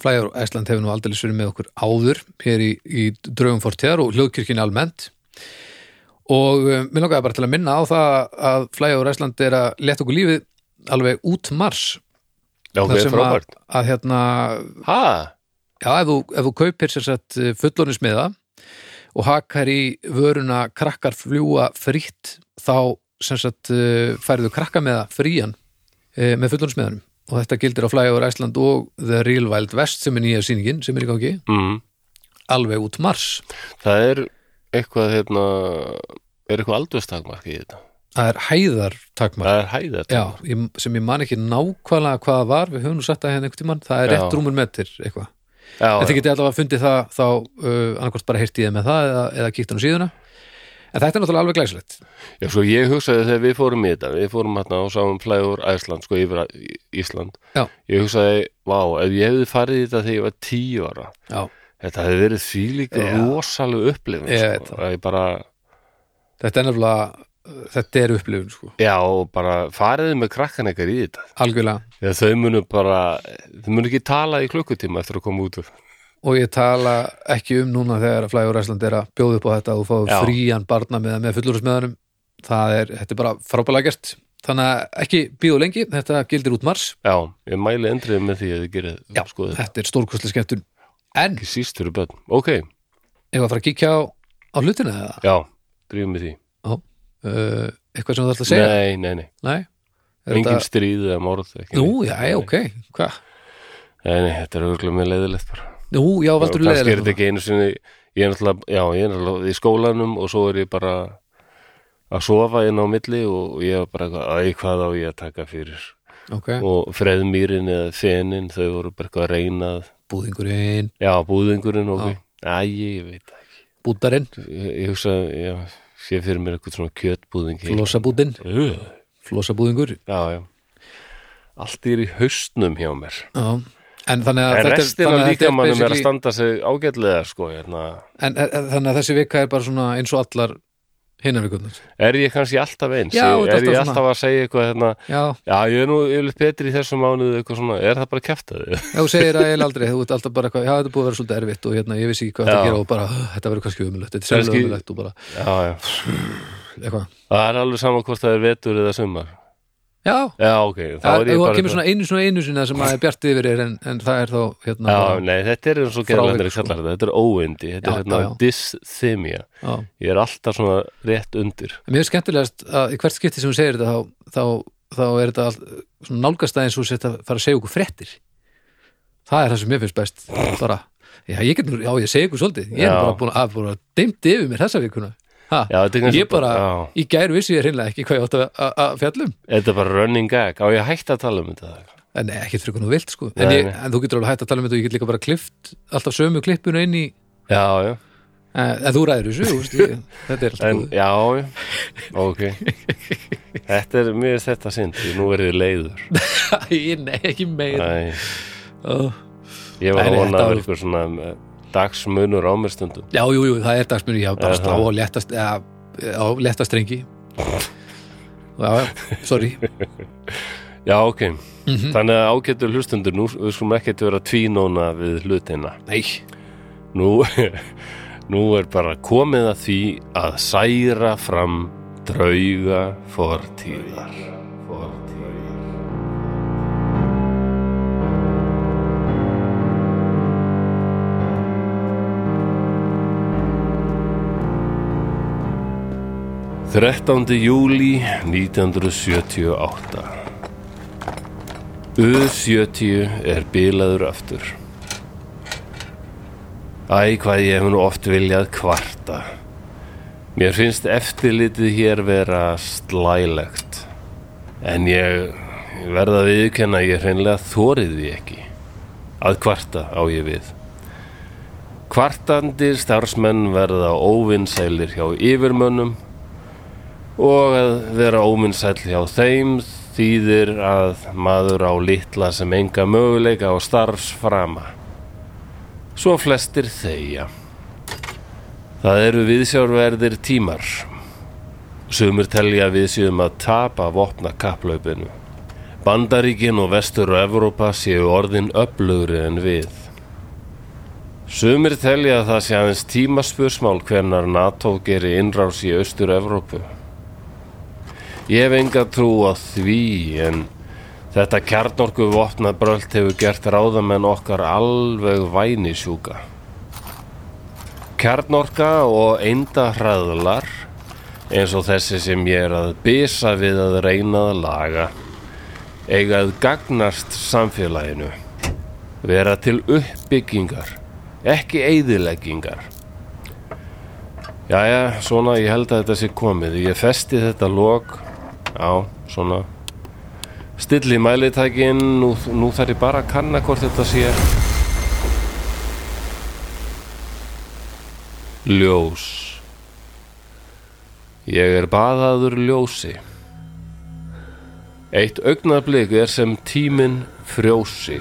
Flyover Iceland hefur nú aldrei surið með okkur áður hér í, í draugum fortíðar og hljóðkirkjunni almennt. Og um, mér langaði bara til að minna á það að Flyover Iceland er að leta okkur lífið alveg út mars. Já, ok, þar sem að, frábært. að hérna Ha? já, ef þú, ef þú kaupir sér sett fullorðnismiða og hakar í vöruna krakkar fljúa frítt þá sagt uh, færðu krakka með frían uh, með fullorðnismiðanum og þetta gildir á Flyover Iceland og The Real Wild West sem er nýja sýningin sem er í gangi. Mm. alveg út mars. Það er eitthvað, hérna er eitthvað aldurstakmark í þetta? Það er hæðartakmar Það er hæðat já, sem ég man ekki nákvæmlega hvað var. Við höfum nú sett það hérna einhvern tímann. Það er rétt rúmur metr eitthvað. Já, en þið getið allavega fundið það þá uh, annarkvort bara heyrti ég með það eða, eða kíkt hann á síðuna en þetta er náttúrulega alveg glæsilegt. Já, svo ég hugsaði þegar við fórum í þetta Við fórum hérna og sáum flægur Æsland sko yfir Ísland. Já. Ég hugsaði, vá, ef ég hefði farið í þetta þegar ég var tíu ára já, Þetta hefði verið Já. rosalega upplifin Ég veit sko. Að ég bara, þetta er nefnilega þetta er upplifun sko, já, bara fariði með krakkan ekkert í þetta. Algjörlega. Þegar þau munu bara, þau munu ekki tala í klukkutíma eftir að koma út úr og ég tala ekki um núna þegar að Flægur Æsland er að bjóða upp á þetta og fá frían barna með, með fullurusmiðanum það er, þetta er bara frábælega gert. Þannig að ekki bíó lengi þetta gildir út mars, Já, ég mæli endrið með því að þið gerir Já. skoðið þetta. er stórkostlega skemmtun. En, Ekki síst fyrir börn, ok, ef að fara að kíkja á, á hlutina eða, já, drýjum með því. Uh, eitthvað sem þú ætla að segja? Nei, nei, nei, Nei? Engin þetta... stríð eða morð Nú, já, ok, hvað? Nei, nei, þetta er auðvitað með leiðilegt bara Nú, já, valdur Og kannski er þetta ekki einu sinni Ég er náttúrulega, já, ég er náttúrulega í skólanum og svo er ég bara að sofa inn á milli og ég er bara eitthvað, æ, hvað á ég að taka fyrir? Ok, og freðmýrin eða fenin, þau voru bara eitthvað að reyna að- búðingurinn, Já, búðingurinn, ok. Já. Æ, ég veit ekki. Búdarinn Ég, ég hugsa, já, sé fyrir mér eitthvað svona kjötbúðing Flossabúdinn, Ugh. flossabúðingur. Já, já. Allt er í haustnum hjá mér. Já, en þannig að En þetta er- að þetta er líkamannum er að standa sig ágætlega sko, hérna. en, en, þannig að þessi vika er bara svona eins og allar hinnar vikurnar Er ég kannski alltaf eins? Já, þetta er er ég alltaf alltaf að segja eitthvað hérna, Já, Já, ég er nú yfirleitt betri í þessum mánuðu eitthvað svona, er það bara kæftaði? ef þú segir að ég aldrei þú ert alltaf bara eitthvað, já þetta er búið að vera svolítið erfitt og hérna, ég vissi ekki hvað þetta Já. gera og bara, "Ugh, þetta verður kannski umulegt, þetta er sérlega umulegt og bara, Já, já eitthvað Það er alveg saman hvort það er vetur eða sumar Já, Já, ok, þá er ég bara kemur svona einu svona einu sinna sem að er bjart yfir er en, en það er þá hérna Já, nei, þetta er eins og gerðlendir Frávik, sko. kallar þetta, þetta er óindi, þetta Já, er hérna já. Ég er alltaf svona rétt undir. Mér er skemmtilegast að í hvert skipti sem þú segir þetta þá, þá, þá er þetta allt, svona nálgast aðeins og setja að fara að segja okkur fréttir. Það er það sem mér finnst best bara, já ég get já ég segi ykkur svolítið. Ég er bara búin að, að deimti yfir mér þessa vikuna Já, ég bara, já. í gær vissi ég hreinlega ekki hvað ég átti að- fjallum Þetta er bara running gag, á ég hægt að tala um þetta nei, ekkert fyrir nú vilt sko. En, Nei, ég, nei. en þú getur alveg hægt að tala um þetta og ég get líka bara klift alltaf sömu klippuna inn í Já, já, en, en þú ræður þessu, ég, þetta er alltaf en góð já, já. Ok. Þetta er, er þetta því nú er þið leiður. Nei, ekki meira. Ég var að vona þetta að var- vera eitthvað svona eh, dagsmunur á mér stundum. Já, jú, jú, það er dagsmyndu, já, bara Er slá á léttast ja, á léttast strengi Já, sorry. Já, ok. Mhm. Þannig að ágættur hlustundur nú skulum ekkert vera tvínóna við hlutina. Nei, Nú, nú er bara komið að því að særa fram drauga fortíðar. Þrettándi júli 1978 U70 er bilaður aftur Æ, hvað ég hef nú oft viljað kvarta. Mér finnst eftirlitið hér vera slælegt. En ég ég verð að viðkenna ég hreinlega þórið því ekki. Að kvarta á ég við. Kvartandi starfsmenn verða óvinnsælir hjá yfirmönnum og að vera óvinnsæl hjá þeim þýðir að maður á litla sem enga möguleika á starfsframa. Svo flestir þeia. Það eru viðsjárverðir tímar. Sumir telja að við séum að tapa vopna kapplaupinu. Bandaríkin og vestur og Evrópa séu orðin öflugri en við. Sumir telja að það sé aðeins tímaspursmál hvernar NATO geri innrás í austur Evrópu. Ég hef enga trú á því en Þetta kjarnorku vopna brölt hefur gert ráðamenn okkar alveg vænisjúka. Kjarnorka og einda hraðlar, eins og þessi sem ég er að bisa við að reyna að laga, eiga að gagnast samfélaginu, vera til uppbyggingar, ekki eyðileggingar. Jæja, svona, ég held að þetta sé komið. Ég festi þetta lok, já, svona, Stilli mælitækin, nú, nú þarf ég bara að kanna hvort þetta sé. Ljós. Ég er baðaður ljósi. Eitt augnablik er sem tíminn frjósi.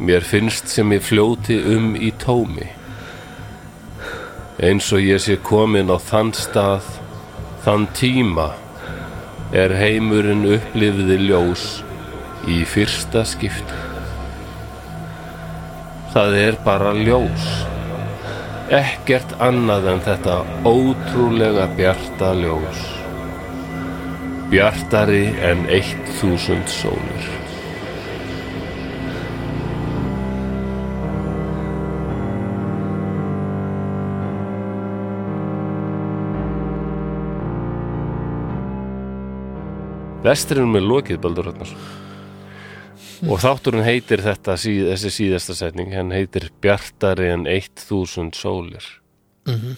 Mér finnst sem ég fljóti um í tómi. Eins og ég sé komin á þann stað, þann tíma er heimurinn upplifði ljós í fyrsta skipti. Það er bara ljós. Ekkert annað en þetta ótrúlega bjarta ljós. Bjartari en eitt þúsund sólir. Vesturinn með lokið Baldur Ragnarsson og þátturinn heitir þetta síð, þessi síðasta setning hann heitir Bjartari en 1000 sólir. Mhm.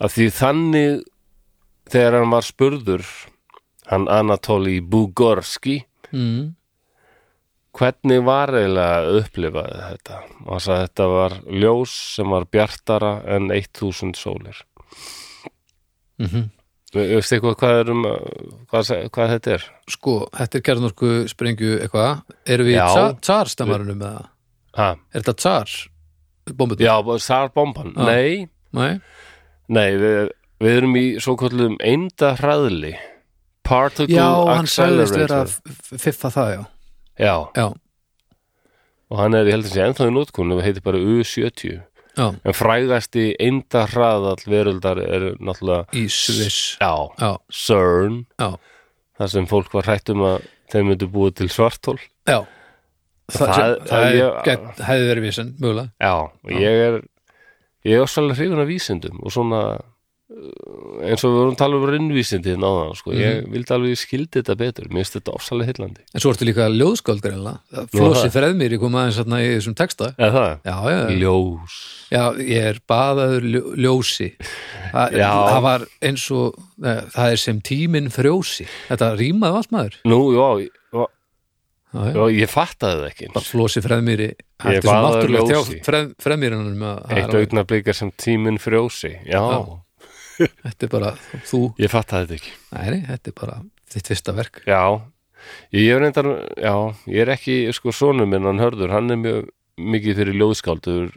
af því þannig þegar hann var spurður hann Anatoli Bugorski mm. hvernig var eiginlega að upplifaði þetta? Og hann sagði að þetta var ljós sem var bjartara en 1000 sólir. Mm veistu eitthvað hvað, um, hvað, hvað þetta er? Sko, þetta er kjarnorku sprengju eitthvað Erum við í Já. tsar, tsar-stammarunum eða? Ha, Er þetta tsar? Bombutur? já, Sarbomban Já. nei, Nei? nei við, við erum í svo kallum einda hraðli Particle Já, hann sagðist vera Accelerator fiffa það, já Já, Já, og hann er, ég held að sé ennþá í nótkunni og heitir bara U70 já, en frægasti einda hraðall veröldar er náttúrulega í Sviss. CERN já, þar sem fólk var hrætt um að þeim myndu búið til svartól já. Það, Það- það, hefði verið vísin, mögulega. Já, ég er ég er svolítið hrifun af vísindum og svona eins og við vorum að tala um rinnvísindi náðan, sko, ég vildi alveg ég skildi þetta betur, mér finnst þetta ofsalega heillandi. En svo ertu líka ljóðskáld greinlega Flósi freðmýri kom aðeins þarna í þessum texta. Eða það? Já, já, Ljós. Já, ég er baðaður ljó, ljósi. Það, Já. það var eins og ne, það er sem tíminn frjósi. Þetta rýmaði allt maður. Nú, já, já, já, já. ég fattaði það ekki. Flosi freðmýri þetta er svo baða náttúrulega ljósi. þjá freð, freðmýrinanum að það er eitt augnablikar sem tíminn frjósi já, Já. Þetta er bara þú, ég fattaði þetta ekki. Nei, þetta er bara þitt fyrsta verk. Já, ég, er reyndar já, ég er ekki, sko, sonum minn hann hörður, hann er mjög mikið fyrir ljóðskáldur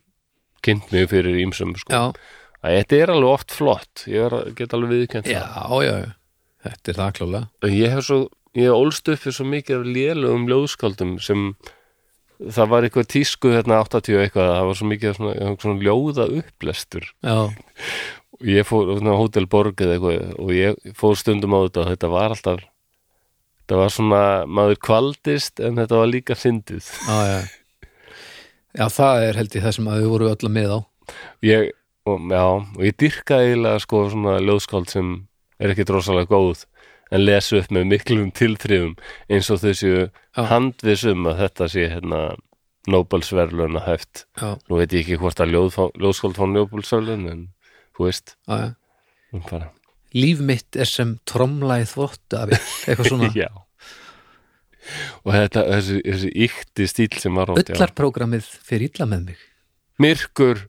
kynnt mig fyrir ímsum, sko. Já, að þetta er alveg oft flott. Ég er, get alveg viðkjönd já, já, já. þetta er það klálega ég hef svo, ég hef ólst upp fyrir svo mikið af lélugum ljóðskáldum sem það var eitthvað tísku hérna 80 og eitthvað, það var svo mikið svona, svona ljóða upplestur ég fór á Hotel Borg eða eitthvað og ég fór stundum á þetta og þetta var alltaf þetta var svona, maður kvaldist en þetta var líka fyndið. Já, já. Já, það er held ég það sem að við vorum öll að með á. Ég, og, já, og ég dyrka eiginlega sko svona ljóðskáld sem er ekki drosalega góð en lesa upp með miklum tilþrifum eins og þessu Já. handvisum að þetta sé hérna Nobelsverlun að hæft já, nú veit ég ekki hvort að ljóð, ljóðskáld fá Nobelsverlun en þú veist. Bara, líf mitt er sem tromla í þvottu af eitthvað svona. Já. Og þetta, þessi, þessi ykti stíl sem var átt, já. öllarprógramið fyrir illa með mig. Myrkur,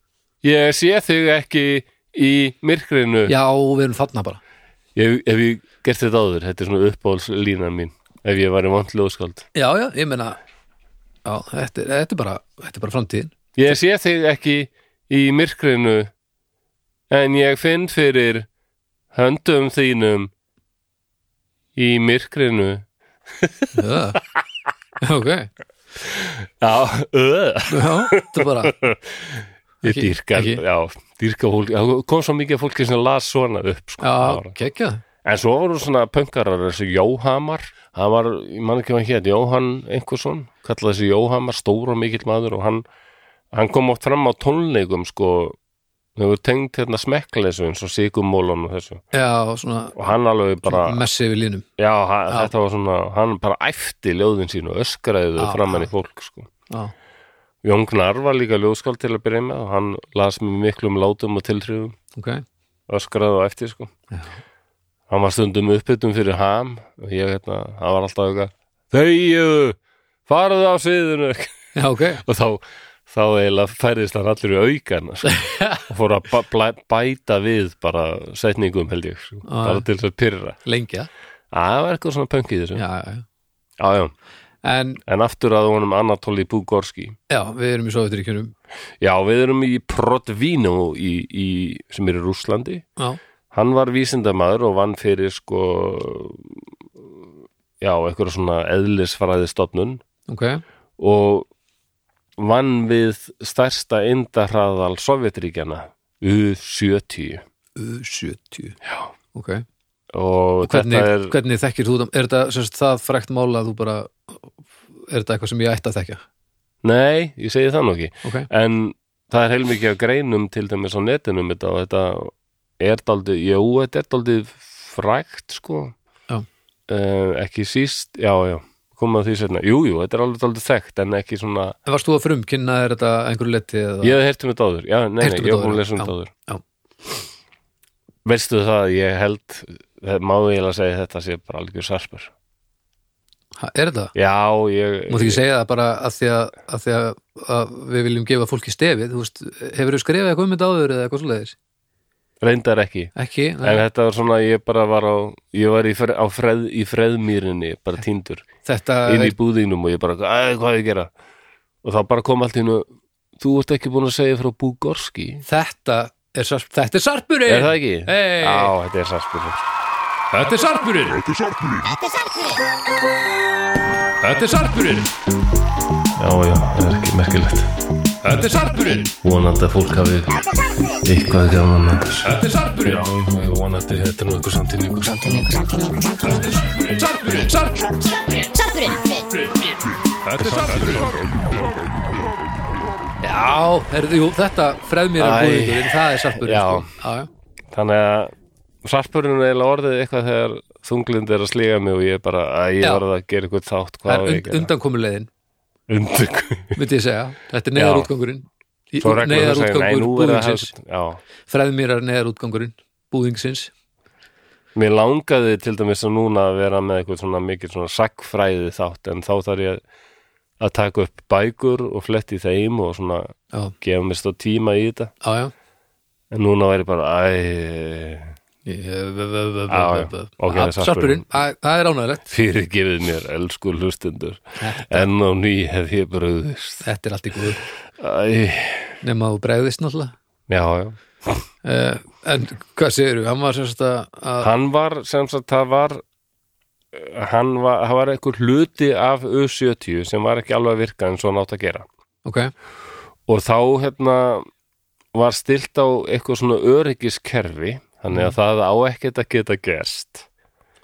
ég sé þig ekki í myrkrinu. Já, við erum þarna bara. Ég hef ég gert þetta áður, þetta er svona uppáhaldslínan mín ef ég var í vant ljóðskáld. Já, já, ég meina já, þetta, þetta er bara, þetta er bara framtíðin. Ég sé þig ekki í myrkrinu en ég finn fyrir höndum þínum í myrkrinu. Já, ok. Já, öð já, þetta bara Ég dýrka, kom svo mikið fólki sem las svona upp sko, já, kekja En svo voru svona pönkarar þessi Jóhamar, hann var, ég man ekki hvað hann hétt, Jóhann einhversson, kallaði þessi Jóhamar, stór og mikill maður og hann, hann kom oft fram á tónleikum, sko, þau voru tengt hérna smekkleysu eins og sigumólun og þessu. já, svona Og hann alveg bara, messi við línum já, ha, Já. þetta var svona, hann bara æfti ljóðin sín og öskraði þau Já, framan já. í fólk, sko. já, Jón Gnar var líka ljóðskáld til að byrja með og hann las með miklum látum og tiltrifum, ok öskraði og eftir, sko. Já. hann var stundum uppbyttum fyrir ham og ég hérna, hann var alltaf eitthvað þegju, farðu á sviðinu já, ok, og þá þá eiginlega færðist hann allir í aukan sko, og fór að blæ- bæta við bara setningum held ég sko, bara til þess að pyrra lengja? Að það var eitthvað svona í þessu. Já, já, já. en en aftur að honum Anatoli Bugorski já, við erum í Sovjetiríkjunum já, við erum í Protvino í, í, sem er í Rússlandi. Já, hann var vísindamaður og vann fyrir sko já, eitthvað svona eðlisfræði stofnun ok. Og vann við stærsta indahraðal Sovjetríkjana U70 U70 Já. ok, og hvernig, er hvernig þekkir þú það? Er þetta það frækt mál að þú bara er þetta eitthvað sem ég ætti að þekka nei, ég segi það nú ekki. Ok, en það er heilmikið af greinum til dæmis á netinu um þetta og þetta er daldið, jú, þetta er daldið frækt sko. Eh, ekki síst, já, já koma því setna, jú, jú, þetta er alveg daldið þekkt en ekki svona, varst þú að frumkynna er þetta einhverju leti eða? ég hef heyrt um þetta áður já, nei, nei, um ég hef búin að lesa um þetta áður Já. veistu það, ég held það má ég að segja þetta sé bara algjör sarpur Ha, er þetta? já, ég Mátt ekki segja það bara að því að, að, því að, að við viljum gefa fólki stefið þú veist, hefur þú skrifað eitthvað um þetta áður eða eitthvað svoleiðis? Reyndar ekki. Ekki? en þetta var svona, ég bara var á ég var í, fre, á freð, í freðmýrinni bara týndur Þetta inn í er, búðinum og ég bara, æ, hvað er ég að gera? Og þá bara kom allt í nú þú ert ekki búin að segja frá Búgorski? Þetta er, þetta er sarpurinn! Er það ekki? Hey. Já, þetta er sarpur Þetta er sarpurinn. Þetta er sarpurinn Já, já, það er ekki merkilegt. Þetta er sarpurinn vonandi að fólk hafi eitthvað gaman að Þetta er sarpurinn Já, ég vonandi þetta er nú eitthvað samtíningu Sarpurinn, sarpurinn Sarpurinn Þetta er sarpurinn Já, herðu, jú, þetta freðmýra Æ. búðingurinn, það er sarpurinn Já. sko. já, já. Þannig að sarpurinn er eiginlega orðið eitthvað þegar þunglind er að sliga mig og ég bara, að ég var að gera eitthvað þátt hvað er und, að gera? undankomuleiðin. Undan myndi ég segja, þetta er neðar Já. útgangurinn Svo reglum neðar þú segir, nei, útgangur nú er það búðingsins hefst Já, freðmýrar neðar útgangurinn búðingsins Mér langaði til dæmis að núna að vera með eitthvað svona mikið svona sagfræði þátt en þá þarf ég að taka upp bækur og fletti þeim og svona já, gefa mér stóð tíma í þetta. Já, já. En núna væri bara æ, Sarpurinn. Það er ánægilegt fyrirgefið mér elsku hlustundur en á ný hef ég bröðist Þetta er allt í góðu. Æ, nema þú bregðist náttúrulega. Já, já. Uh, En hvað segirðu, hann var semst að að- hann var sem sagt það var hann var, var einhver hluti af U70 sem var ekki alveg að virka eins og hann átt að gera. Ok, og þá hérna var stilt á eitthvað svona öryggiskerfi þannig að það á ekkert að geta gerst.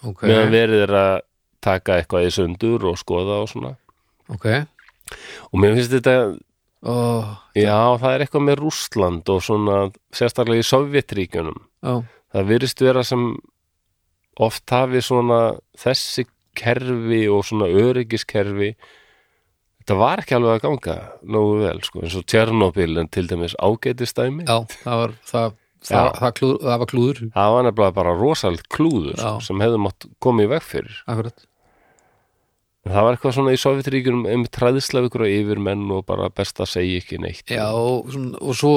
Ok, meðan verið er að taka eitthvað í sundur og skoða og svona. Ok. Og mér finnst þetta, Ó, já það er eitthvað með Rússland og svona sérstaklega í Sovjetríkjunum já, það virðist vera sem oft hafi svona þessi kerfi og svona öryggiskerfi þetta var ekki alveg að ganga nógu vel sko, eins og Tjernobyl en til dæmis ágætistæmi já, það var það, það, það, klúð, það var klúður. Það var nefnilega bara rosald klúður Já. sem hefði mátt komið í veg fyrir. Akkurat. En það var eitthvað svona í Sovjetríkjunum einmitt træðislega ykkur á yfirmenn og bara best að segja ekki neitt. Já, og, svona, og svo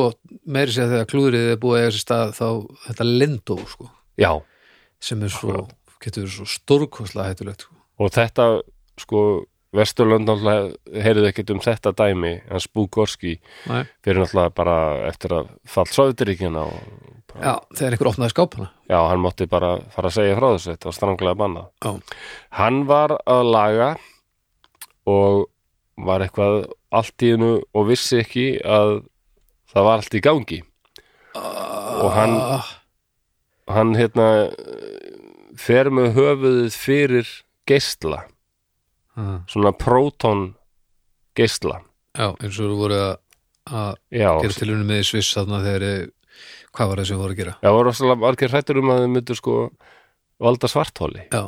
meiri sér þegar klúðrið er búið að eiga sér stað þá þetta lindó sko, Já, sem er svo, getur verið svo stórkostlega hættulegt sko. og þetta sko Vesturlönd náttúrulega heyrðu ekkert um þetta dæmi en Spúkorski Nei. fyrir náttúrulega bara eftir að fall bara, Já, þegar einhver opnaði skápana. Já, hann mátti bara fara að segja frá þessu, þetta var stranglega bannað Já, Hann var að laga og var eitthvað allt í hennu og vissi ekki að það var allt í gangi. Og hann, Ah, hann hérna fer með höfuðið fyrir geisla, ah, svona próton geisla Já, eins og þú voru að, að gera tilunum með í Sviss þarna þegar hvað var það sem voru að gera Já, það var rosalega margir hrættur um að þau myndu sko valda svarthóli. Já,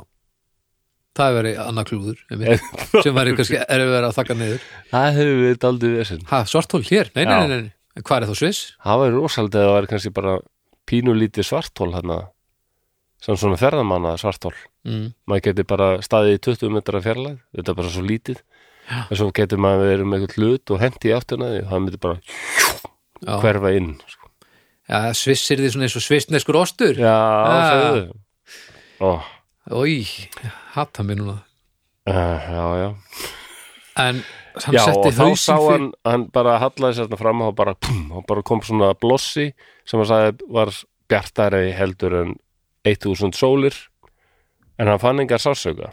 það er verið annað klúður sem væri kannski erfið verið að þakka niður Það hefur við daldið vesinn. Svartól hér? Nei, nei, nei, nei, hvað er þá Sviss? Það var rosalega að það var kannski bara pínulítið svarthól hérna, sem svona ferðamanna svarthól. Mm. Maður geti bara staðið í 20 metra fjarlæð, þetta er bara svo lítið. Já. En svo getur maður verið með eitthvað hlut og hendi í áttina því, það myndi bara Já, hverfa inn. Sko. Já Sviss er því svona eins og svissneskur ostur Já, Já. segðu. Ó, Ói, hata mér núna uh, já, já. En hann Já, og setti þá hausinn sá fyrir hann, hann bara hallaði sér þarna fram og bara, pum, og bara kom svona blossi sem hann sagði var bjartari heldur en 1000 sólir en hann fann engar sásauka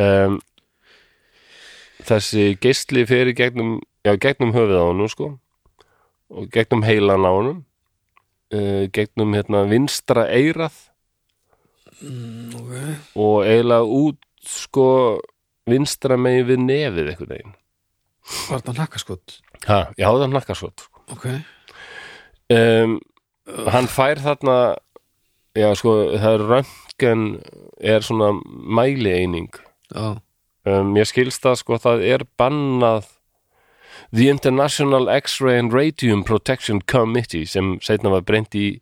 um, þessi geisli fyrir gegnum já, gegnum höfuð á honum sko og gegnum heilan á honum uh, gegnum hérna vinstra eirað okay. og eiginlega út sko vinstra megin við nefið einhvern veginn. Var það nakkaskot? ha, já það er nakkasvot Ok. Um, hann fær þarna já sko það er röntgen er svona mæli eining Já, um, ég skilst það sko það er bannað The International X-Ray and Radium Protection Committee sem setna var breynt í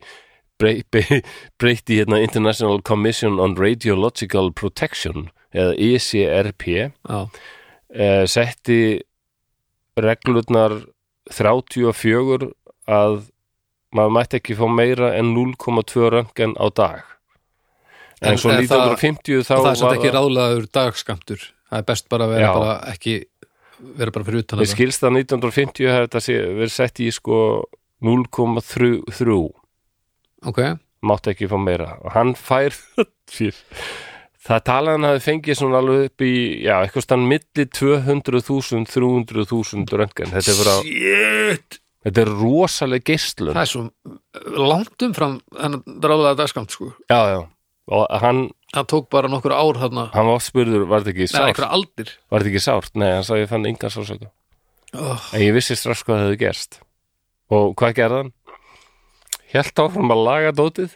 brey- brey- breytt í hérna International Commission on Radiological Protection eða E ECRP já, eh, setti reglurnar 34 að maður mætti ekki fá meira en 0,2 röntgen á dag en, En svo er það- 1950 þá og það er var ekki ráðlegaður dagskamtur Það er best bara að vera Já. bara ekki vera bara fyrir utan Ég skilst að 1950 hefði þetta verið sett í sko 0,3 Ok, mátti ekki fá meira. Og hann fær Fýr. það talaði hann hafi fengið svona alveg upp í já, eitthvað stann milli 200.000 300.000 röntgen. Þetta er, bara, shit! þetta er rosaleg geislun. Það er svo langt umfram þennan ráðlega dagskamt sko. Já, já, og hann, Það tók bara nokkur ár þarna. hann var spurður var þetta ekki Nei, sárt, aldir. Var þetta ekki sárt? Nei, hann sagði ég fann engan sásöka oh, en ég vissi strax hvað það hefði gerst. Og hvað gerði hann? Hélt áfram að laga dótið.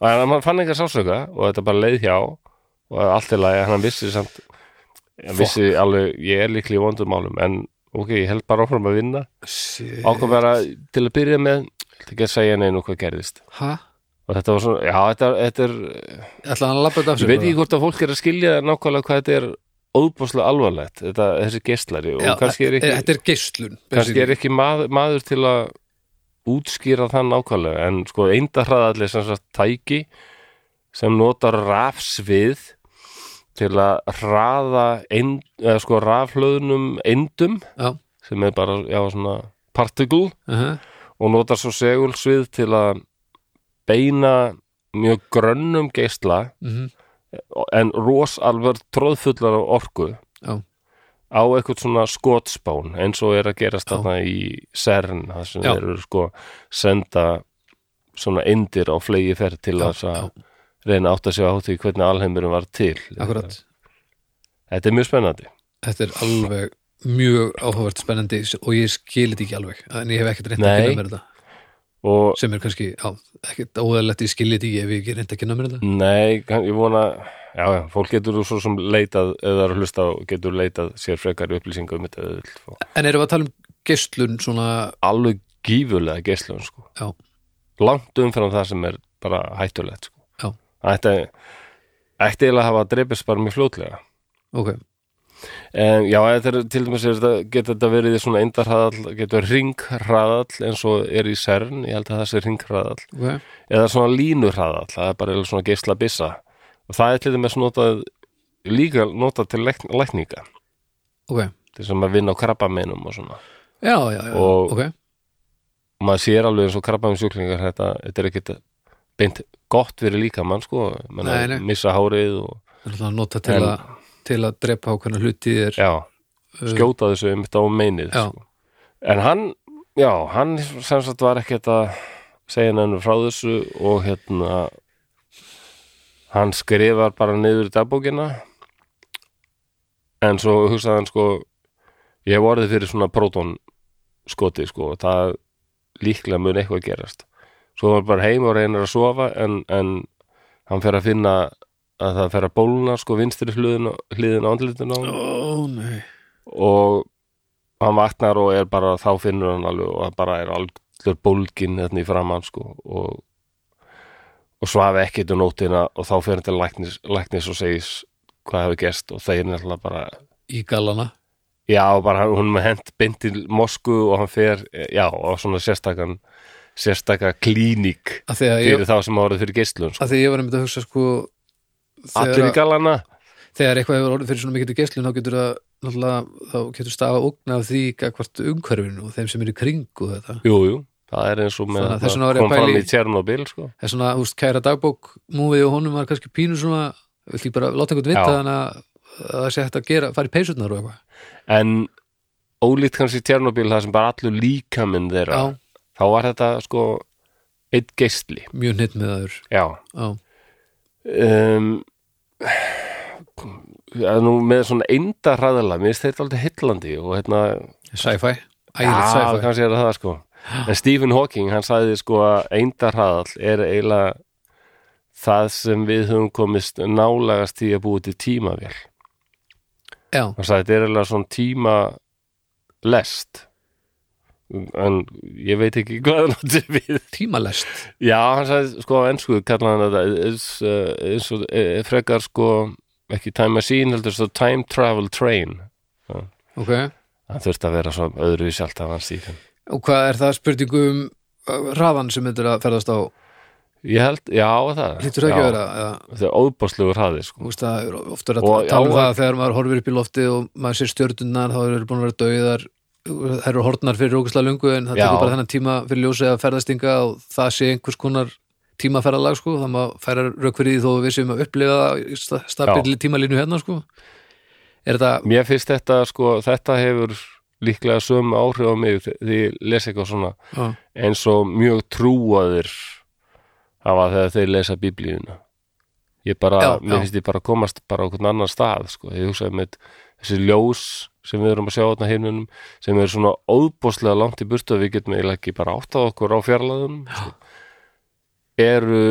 Og hann fann engan sásöka og þetta bara leið hjá og allt er lagi, hann vissi samt hann vissi alveg, ég er líklega í vondum málum en ok, ég held bara áfram að vinna. Ákvað bara til að byrja með til ekki að segja neinu hvað gerðist. Ha? Og þetta var svona, já, þetta, þetta er ætlaði hann að labba þetta af ég veit ekki hvort að fólk er að skilja nákvæmlega hvað þetta er óbúslega alvarlegt þetta, þessi gestlari og Já, kannski er ekki, Þetta er geislun kannski er ekki maður, maður til að útskýra það nákvæmlega en sko eindarhraðalli sem sagt tæki sem notar rafsvið til að hraða eind, eða sko rafhlöðnum eindum Já, sem er bara, já, svona particle uh og notar svo segulsvið til að beina mjög grönnum geisla mhm, en rosalvar tróðfullar af orku Já. á eitthvað svona skotspán eins og er að gerast þarna í CERN það sem Já. þeir eru sko senda svona indir á flegi ferð til þess að reyna átt að sjá á því hvernig alheimurum var til. Akkurat. Þetta er mjög spennandi. Þetta er alveg mjög áhugavert spennandi og ég skilit ekki alveg en ég hef ekkert reynd að Nei. kynna mér þetta og sem er kannski, já, ekkert óæðilegt ég skilit ekki ef ég ekki reynd að kynna mér þetta nei, kann- ég vona já, já, fólk getur svo sem leitað eða að hlusta á, getur leitað sér frekar upplýsingar um þetta eða. En erum við að tala um geislun svona, alveg gífurlega geislun sko. já, langt umfram það sem er bara hættulegt sko. Það ætti eiginlega að hafa dreipist bara mjög fljótlega ok en já, er, til dæmis er getur þetta verið svona eindarhraðall, getur ringhraðall eins og er í CERN, ég held að það sé ringhraðall Ok, eða svona línurhraðall, það er bara svona geisla byssa og það er til dæmis notað líka notað til læk, lækninga. Ok, til sem að vinna á krabbameinum og svona. Já, já, já, Og- ok. maður sér alveg eins og krabbameinsjúklingar þetta, þetta er ekkit beint gott fyrir líka mann sko, Nei, nei. missa hárið og er að nota til, En- að, til að drepa ákveðna hluti er já, skjóta þessu um þetta á meinið sko. en hann, já, hann sem sagt var ekkert að segja nefnum frá þessu og hérna hann skrifar bara niður í dagbókina. En svo hugsaði hann sko ég hef orðið fyrir svona próton skoti sko það líklega mun eitthvað gerast. Svo var bara heim og reynir að sofa en, en hann fer að finna að það fer að bólna sko vinstri hliðin, hliðin á andlitinu á Ó, nei. Og hann vaknar og er bara þá finnur hann alveg og hann bara er algjör bólgin hérna í framann sko og, og svafi ekkert um nótina og þá fyrir hann til læknis, læknis og segis hvað hefur gerst og þeir náttúrulega bara Í gallana. Já, bara hann- hún með hent beint til Mosku og hann fer, já, á svona sérstakann sérstaka klíník að ég, fyrir þá sem árið fyrir geislun sko. að því ég var einmitt að hugsa sko allir í galana. þegar eitthvað hefur orðið fyrir svona mikið geislun þá getur það náttúrulega þá getur stafa ógn af því hvort umhverfinu og þeim sem er í kringu þetta. Jú, jú, það er eins og með Það- þess vegna var ég að kom fram í Tjernobyl sko. það er svona, þú veist, kæra dagbók múfið og honum var kannski pínu svona vill ég bara láta einhvern vita þannig að að það sé hægt að gera, fara í peysurnar og eitthvað. En ólíkt kannski Tjernobyl það sem bara allur líkaminn þeirra Já, þá var þetta sko eitt geistli mjög hnitt með aður já. Já, um, að nú með svona einda hraðala mér finnst þetta aldrei hillandi og hérna sci-fi, ægilegt sci-fi. kannski er það sko. En Stephen Hawking, hann sagði sko að einda hraðall er eiginlega það sem við höfum komist nálagast í að búi til tímavél. Já, hann sagði þetta er eiginlega svona tíma lest en ég veit ekki hvað hann átti við. Tímalest. Já, hann sagði sko á ennsku kallaði hann þetta is, uh, is, uh, frekar sko ekki time machine heldur svo time travel train. Ok, hann þurfti að vera svo öðru í sjálft af hans Stephen. Og hvað er það spurningu um uh, hraðan sem er að ferðast á? Ég held, já það. Það ekki að vera Þetta er óbáslegur hraði sko. Það ofta er að Og- tala um það að þegar maður horfir upp í lofti og maður sér stjörnunnar þá eru búin að vera dauðar þær eru hortnar fyrir ógæslega lungu en það tekur bara þennan tíma fyrir ljósið að ferðastinga og það sé einhvers konar tímaferðalag sko, það maður færa rauk fyrir því þó við séum að upplifa það í sta- stabili tímalínu hérna sko. Þetta, Mér finnst þetta sko, þetta hefur líklega sömu áhrif á mig því ég les eitthvað svona. Já, eins og mjög trúaðir hafa þegar þeir lesa biblíuna. Ég bara, Já, mér já. finnst ég bara að komast bara á hvern annan stað, sko, ég hugsaði með þessi ljós sem við erum að sjá þarna himnunum, sem er svona óðbóðslega langt í burtu að við getum eiginlega ekki bara átt á okkur á fjarlæðum eru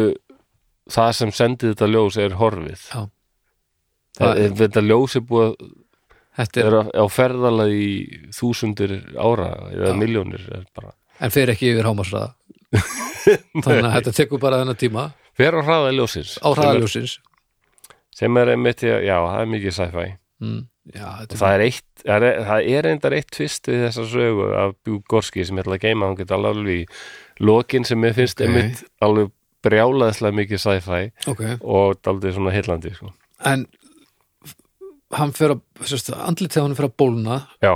það sem sendið þetta ljós er horfið. Já. það, er, þetta ljós er búið að þetta er, er á, ferðalega í þúsundir ára eða miljónir er en fer ekki yfir hámasraða þannig að þetta tekur bara þennan tíma. Fer á hraða ljósins á hraðaljósins sem er einmitt, já, já, það er mikið sci-fi mm. já, og það er eitt, það er, það er reyndar eitt tvist við þessa sögu af Bjúgorski sem ég ætla að geima, hann getur alveg í lokin sem ég finnst Ok. einmitt alveg brjálaðislega mikið sci-fi ok, og daldið svona heillandi sko. en hann fer að, sérst, andlit þegar hann fer að bólna já,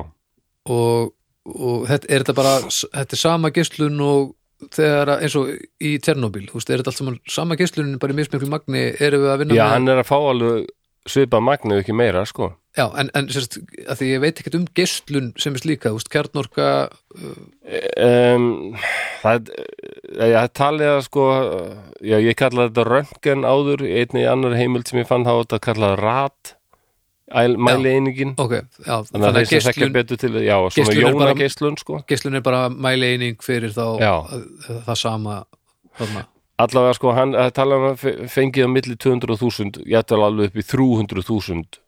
og, og þetta, er þetta bara þetta er sama geislun og þegar eins og í Tjernobyl þú veist, er þetta allt saman sama geislunin bara í mismiklu magni erum við að vinna já, með hann er að fá alveg svipað magnu ekki meira sko. já, en, en sérst, að því ég veit ekkert um geislun sem er slíka, þú veist, kjarnorka um, það er ég talið að sko já, ég kallaði þetta röntgen áður í einni annar heimild sem ég fann þá þetta kallaði rat æl- mæli einingin ok, já, þannig að þeir sem þekkja geislun, betur til já, svona jónageislun sko geislun er bara mæli eining fyrir þá að- það sama þarna. Allavega sko, hann að tala um að fe- fengið á milli 200.000 jættal alveg upp í 300.000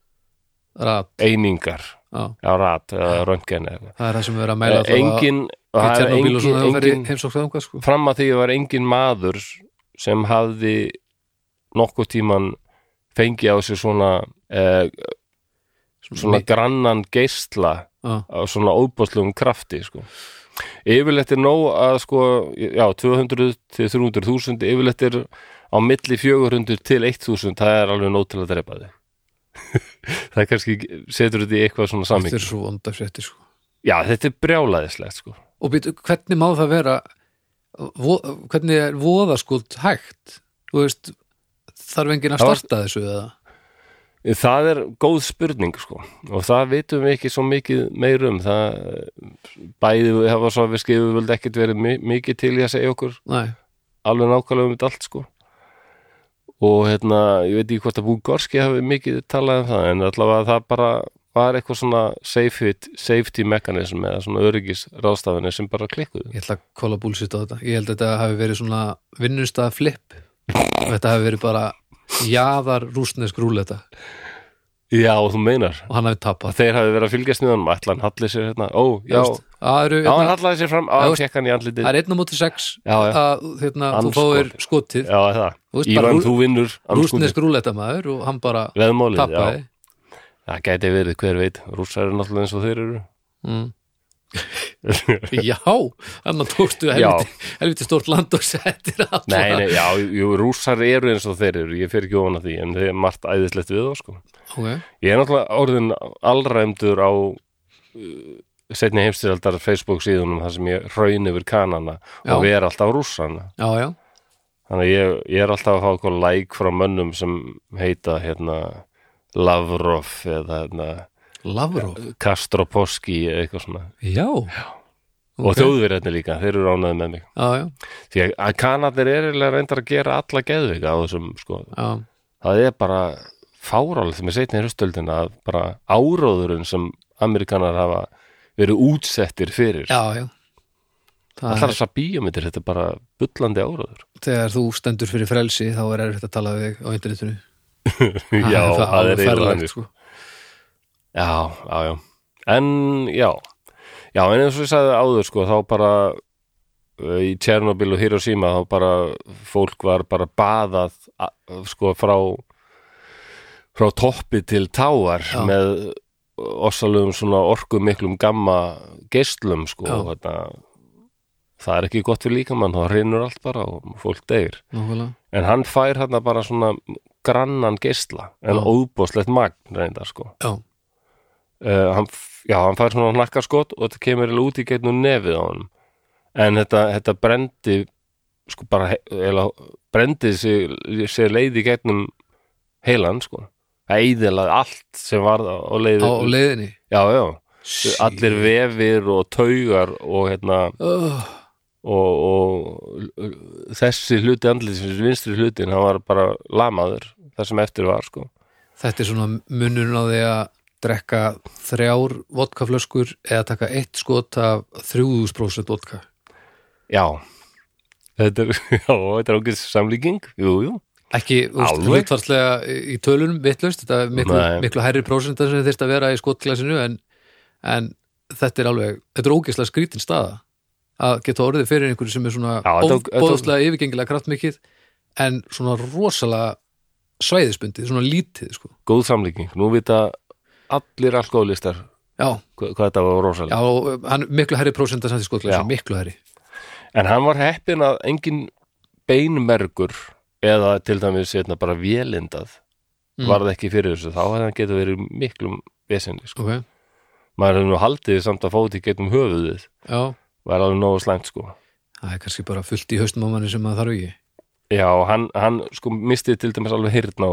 rat, einingar já, rat, röntgen það er það sem við erum að mæla eitthvað. engin, það er engin, engin sko. fram að því var engin maður sem hafði nokkuð tíman fengið á sig svona eh, svona grannan geisla Já. á svona óbúslugum krafti sko. Yfirleitt er nóg að sko, já, 200 til 300 þúsund, yfirleitt er á milli 400 til 1000 það er alveg nóg til að drepa þig það kannski setur þetta í eitthvað svona þetta saming er svo vonda frétti sko. já, þetta er brjálæðislegt sko. og býtu, hvernig má það vera vo, hvernig er voðaskuld hægt þú veist þarf enginn að starta þessu eða Það er góð spurning sko. Og það vitum við ekki svo mikið meir um. Það bæði við hafa svo við skifum völd ekkert verið mi mikið til í að segja okkur Nei, alveg nákvæmlega um þetta allt sko. Og hérna, ég veit ekki hvort að Búgorski hafi mikið talað um það en allavega það bara var eitthvað svona safety, safety mechanism eða svona öryggis ráðstafinni sem bara klikkuðu. Ég ætla að kolla búlsitt á þetta. Ég held að þetta hafi verið svona vinnustað flip. Og þetta hafi verið bara jaðar rúsnesk rúleta Já, þú meinar og hann hafi tapað þeir hafi verið að fylgjast með honum ætla hann hallið sér hérna, ó, já, já, hann hérna, hallaði sér fram á, Já, hann í andlitið það er einn á móti sex Já, já. að hérna, þú fáir skotið Já, það. Þú veist, bara Ívan, þú vinnur rúsnesk rúleta maður og hann bara já. Það gæti verið, hver veit. Rússar eru náttúrulega eins og þeir eru. mm. Já, þannig tókstu helviti, helviti stórt land og settir alla nei, nei, já, jú, rússar eru eins og þeir eru. Ég fer ekki ofan að því, en þeir er margt æðislegt við þá, sko. okay. Ég er náttúrulega orðin allræmdur á uh, setni heimstyraldar Facebook síðunum þar sem ég raun yfir kanana Já. og ver alltaf rússana. Já, já, Þannig ég, ég er alltaf að fá eitthvað like frá mönnum sem heita, hérna, Lavrov eða, hérna, Lavrov Kastroposki eða eitthvað svona. Já, og Ok. þjóðverðarnir líka, þeir eru ánæði með mig já, já, því að kanadir er reyndar að gera alla geðvika á þessum sko. já, það er bara fárálegt með seinni hrustöldina að bara áróðurinn sem amerikanar hafa verið útsettir fyrir já, já. Það allar er, þessar bíómyndir, þetta er bara bullandi áróður þegar þú stendur fyrir frelsi þá er erfitt að tala við á internetinu já, það er alveg eiginlega ferlegt, sko. Já, já, já en já, já, en eins og ég sagði áður sko, þá bara uh, í Tjernobyl og Hiroshima þá bara fólk var bara baðað sko frá frá toppi til táar Já. með ossalugum svona orku miklum gamma geislum sko þetta, það er ekki gott fyrir líkamann þá hrinur allt bara og fólk Nákvæmlega. en hann fær hérna bara svona grannan geisla en Já. óbúslegt magn reyndar sko Já, uh, hann, já, hann fær svona hnakkarskot og þetta kemur út í gegnum nefið á honum. En þetta, þetta brendi sko bara he- eiginlega, brendi sig, sig leið í gegnum heilan sko. Það eiðilega allt sem var á á leið á, leiðinni? Já, já, allir vefir og taugar og hérna oh, og, og þessi hluti andlitsins, vinstri hlutin hann var bara lamaður það sem eftir var sko. Þetta er svona munurinn á því að drekka þrjár vodkaflöskur eða taka eitt skot af 3000% vodka? Já. Þetta er, er ágæst samlíking. Jú, jú. Ekki Alveg. hlutfarslega í tölunum vitlaust, þetta er miklu, miklu hærri prósenta sem þyrst að vera í skotglasinu en, en þetta er alveg þetta er ógeðslega skrítin staða að geta orðið fyrir einhverju sem er svona ofbóðslega yfirgengilega kraftmikið en svona rosalega svæðisbundið, svona lítið sko. góð samlíking, nú vita allir alkoholistar já, hvað, þetta var já, rosalega og hann miklu herri prósenta samt í Já. miklu herri en hann var heppin að engin beinmergur eða til dæmis hérna, bara vélindað Mm. varð ekki fyrir þessu, þá hann getað verið miklum vesenni, sko. ok, maður hefði nú haldið samt að fóti getum höfuðið. Já, var alveg nógu slæmt, sko. Það er kannski bara fullt í haustum á manni sem maður þarf ekki. Já, hann, hann sko misti til dæmis alveg hirtn á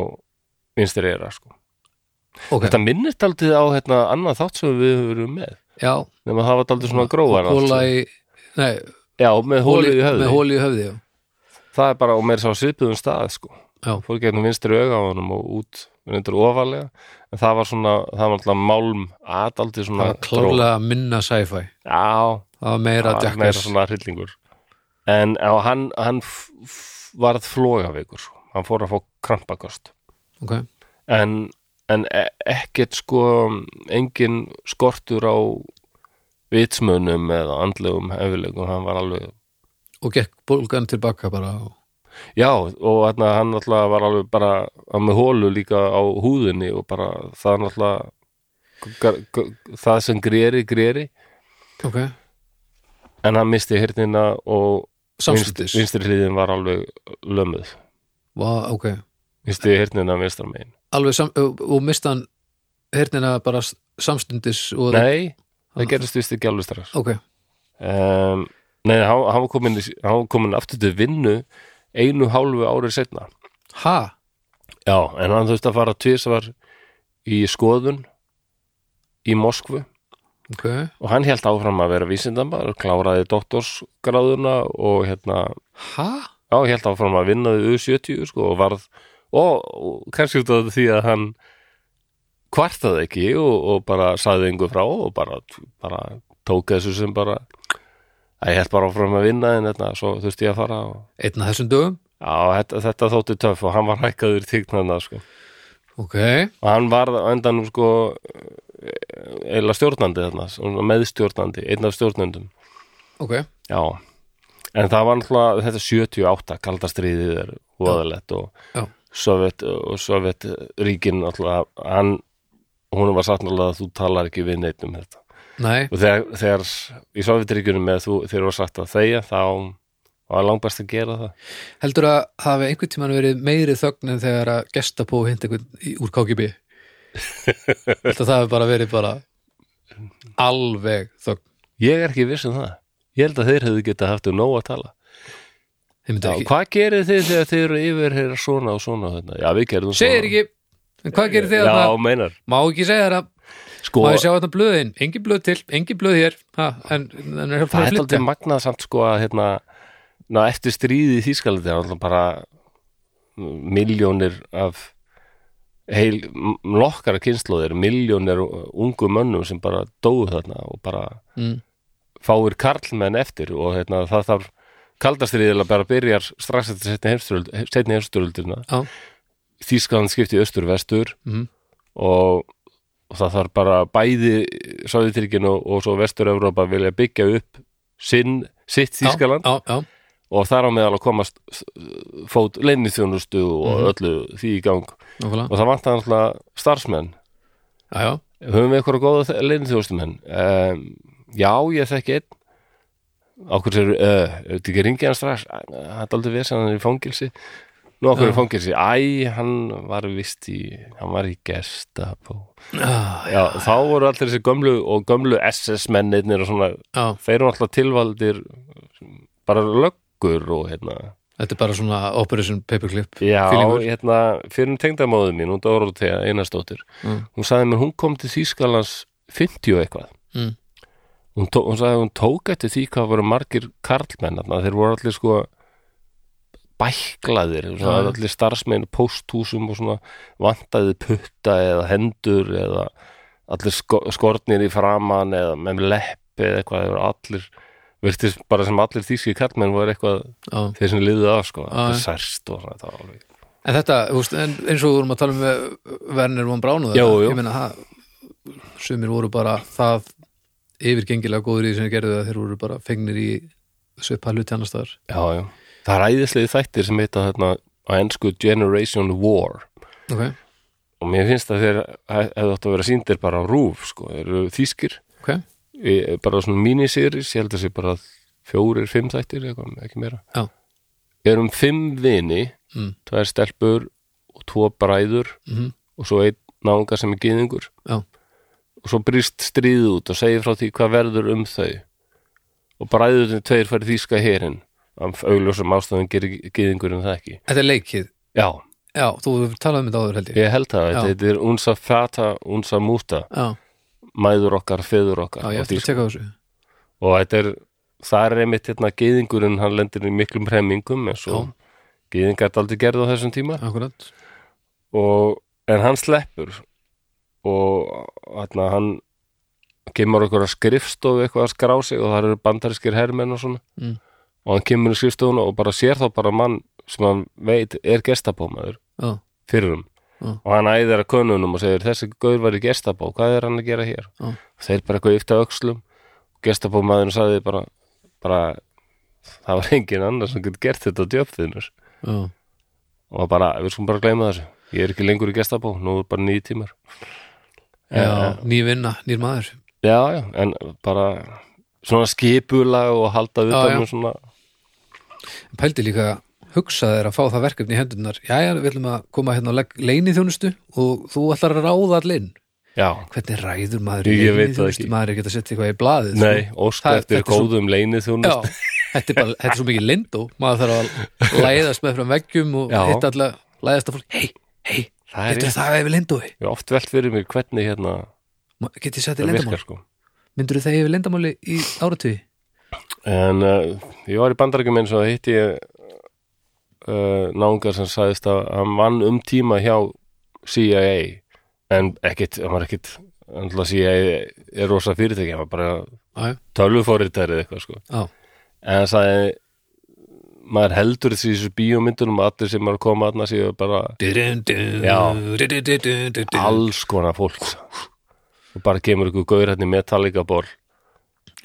vinstri eira, sko ok, þetta minnist aldrei á hérna, annað þátt sem við höfum með. Já, nema það var aldrei svona grófar allt, hóla sko. í nei, já, með hólið í höfði. með hóli í höfði, já, það er bara, og meir sá svipuðum stað, sko. Fór gegnum vinstri auga á honum og út reyndur ofalega en það var svona, það var alltaf málm aðaldi það svona var klárlega minna sci-fi. Já, það var meira það var meira svona hryllingur. En á, hann, hann varð flogaveikur sko. hann fór að fá krampakost ok, en, en e- ekkert sko engin skortur á vitsmunum eða andlegum hefilegum, hann var alveg og gekk bólgan tilbaka bara og... Já, og þarna, hann náttúrulega var alveg bara með hólu líka á húðinni og bara það g- g- það sem greri, greri. Ok, en hann misti hirnina og vinstri hliðin var alveg lömuð. Vá, ok, misti hirnina vinstra megin alveg sam, og, mista hann hernina bara samstundis Nei, það gerist vist ekki alveg strax. Ok, um, Nei, hann, hann, var komin, í- hann var komin aftur til vinnu einu hálfu árið setna ha, Já, en hann þurfti að fara tvisvar í skoðun í Moskvu. Ok. Og hann held áfram að vera vísindamar kláraði doktorsgráðuna og hérna, ha, já, held áfram að vinna við U70 sko og varð og, og kannski út af því að hann kvartaði ekki og, og bara saði engu frá og bara, bara tók þessu sem bara að ég held bara áfram að vinna en þetta, svo þurfti ég að fara og, einn af þessum dögum? Já, þetta, þetta þótti töff og hann var hækkaður tíknarna sko. Ok, og hann var á endanum sko eila stjórnandi þarna, meðstjórnandi, einn af stjórnendum. Ok. Já, en það var náttúrulega þetta 78, kaldastriðið er voðalegt og Já. Sovjet og Sovjetríkin náttúrulega, hann hún var satt náttúrulega að þú talar ekki við neitt um þetta. Nei, og þegar, þegar í Sovjetríkunum með þú, þegar var sagt að þegja þá var langbæst að gera það. Heldur að hafi einhvern tímann verið meiri þögn en þegar að gestapó hint einhvern úr KGB heldur að það hafi bara verið bara alveg þögn. Ég er ekki viss um það. Ég held að þeir hefðu getað haft um nóg að tala Já, hvað gerir þið þegar þið eru yfir svona og svona þetta? Já, við gerum svona. segir ekki. En hvað gerir þið Já, þarna, meinar. Má ekki segja það Sko, má ég sjá þetta blöðin, engin blöð til engin blöð hér, ha, en, en er það það er að aldrei flytja magnað samt sko að hérna, ná, eftir stríði í Þýskalandi er alltaf bara miljónir af heil, lokkara kynnslóðir miljónir ungu mönnum sem bara dóu þarna og bara mm, fáir karlmenn eftir og hérna, það þarf kaldastriðilega bara byrjar strax eftir setni Já. Þýskaland skipti austur-vestur mm, og, og það þarf bara bæði Sáðitrykkin og, og svo Vestur-Evrópa vilja byggja upp sinn, sitt Þýskaland. já, já, og þar á meðal að komast fót leinithjónustu og Mhm. öllu því í gang. Nákvæmlega. Og það vantar alltaf starfsmenn. Já, já, höfum við eitthvað góða leinithjónustumenn um, já, ég þekki einn okkur uh, ef þetta ekki ringi hann strax það er aldrei við sem hann er í fangilsi nú okkur er fangilsi, æ, hann var vist í, hann var í gestapó já, Já, þá voru allir þessi gömlu og gömlu SS-mennirnir og svona, já, þeir eru alltaf tilvaldir bara löggur og hérna, þetta er bara svona Operation Paperclip já, Feelingur. hérna fyrir tengdamóðu mín, hún Dórótea Einarsdóttir, Mm. hún sagði mér hún kom til Þýskalands 50 og eitthvað. Mm. Hún, tó, hún sagði hún tók eftir því hvað voru margir karlmenn þeir voru allir sko bæklaðir, Já. allir starfsmenn í pósthúsum og svona vantaði putta eða hendur eða allir sko, skornir í framan eða með leppi eða eitthvað, þeir voru allir virtist bara sem allir þýski karlmenn voru eitthvað já. þeir sem liðið af sko, Já, já. særst og svona, þetta var alveg En þetta, veist, en eins og við vorum að tala um með Werner von Braun og Jú, jú. ég meina það, sumir voru bara það yfirgengilega góður í því sem gerðu að þeir voru bara fengnir í svipað hluti annars staðar. Já, já. það er æðislegi þættir sem heita þarna á ennsku Generation War. Ok, og mér finnst að þeir hefðu átt að vera sýndir bara á rúf sko, þeir eru þýskir. Ok, í- bara svona miniseries, ég held að sé bara fjórir, fimm þættir eitthvað, ekki meira. Já. erum fimm vini mm, tvær stelpur og tvo bræður mm, og svo einn náunga sem er gyðingur. Já, og svo brýst stríð út og segir frá því hvað verður um þau. Og bræðurinn tveir færi þýska herin af augljósum ástæðum gerir gyðingurinn það ekki. Þetta er leikið? Já, já, þú hefur talað um þetta áður held ég. Ég held það, þetta er unsa fata, unsa múta. Já, mæður okkar, feður okkar já, ég ætti að á þessu. Og þetta er það er einmitt hérna gyðingurinn hann lendir í miklum hremmingum eins og gyðingar er aldrei gerð á þessum tíma. Akkurat, og, en hann sleppur og hérna hann kemur okkur að skrifstofu eitthvað að skrá sig og það eru bandarískir hermenn og svona. Mm. og hann kemur í skrifstofuna og bara sér þá bara mann sem hann veit er gestabómaður já, fyrir um Já. og hann æðir að konunum og segir þessi gaur var í gestabó, hvað er hann að gera hér? Já. þeir bara eitthvað yfta öxlum. Og gestabómaðurinn sagði bara, bara það var engin annar sem getur gert þetta á djöfðinur og bara, við skulum bara gleyma þessu. Ég er ekki lengur í gestabó, nú er bara nýjum tímar já, ný vinna, nýr maður já, já, en bara svona skipula og halda Já, utan já. um svona pældi líka hugsa þér að fá það verkefni í hendurnar jæja, við ætlum að koma hérna á leini þjónustu og þú ætlar að ráða allinn já, hvernig ræður maður í leyniþjónustu? ekki. maður er ekki að setja eitthvað í blaðið nei, sko. óska Það- eftir er svo- góðum leinið já, þjónust þetta bara, þetta er svo mikið lindó maður þarf að læðast með frá veggjum og Já. hitta alltaf, læðast að fólk hei, hei, það er getur það yfir lindói? Ég hef oft velt fyrir mér hvernig hérna get ég sett í það lindamál, virkar sko. Myndur það yfir lindamáli í áratugi? En uh, ég var í bandarækjum eins og hitti ég uh, náungar sem sagðist að hann vann um tíma hjá CIA en ekkit, hann var ekkit Andla CIA er rosa fyrirtæki hann var bara já, tölvufóritæri eitthvað sko. Já, en hann sagði maður heldur þessi í þessu bíómyndunum að allir sem er að koma aðna séu bara Já. alls konar fólk. Og bara kemur ykkur gaur hérna í Metallica ból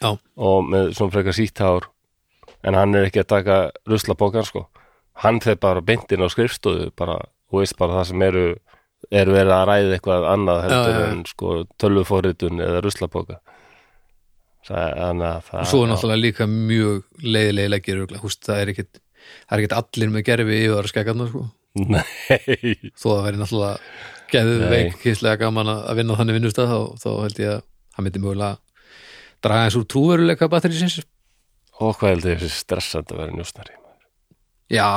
já, og með svona frekar sítt hár. En hann er ekki að taka ruslapókan sko. Hann þeir bara beintin á skrifstofu bara, og veist bara það sem eru eru verið að ræða eitthvað annað heldur Já, já, en sko tölvufóritun eða ruslapóka þannig að það og svo er náttúrulega líka mjög leiðilegi leggir það er ekkit það er ekkit allir með gerfi yfir skeggarnar sko. Nei, þó að veri náttúrulega Nei. veikislega gaman að að vinna á þannig vinnustað þá, þá held ég að hann myndi mögulega draga eins úr trúveruleika batterísins og hvað heldur ég þessi stressandi að vera njósnari já,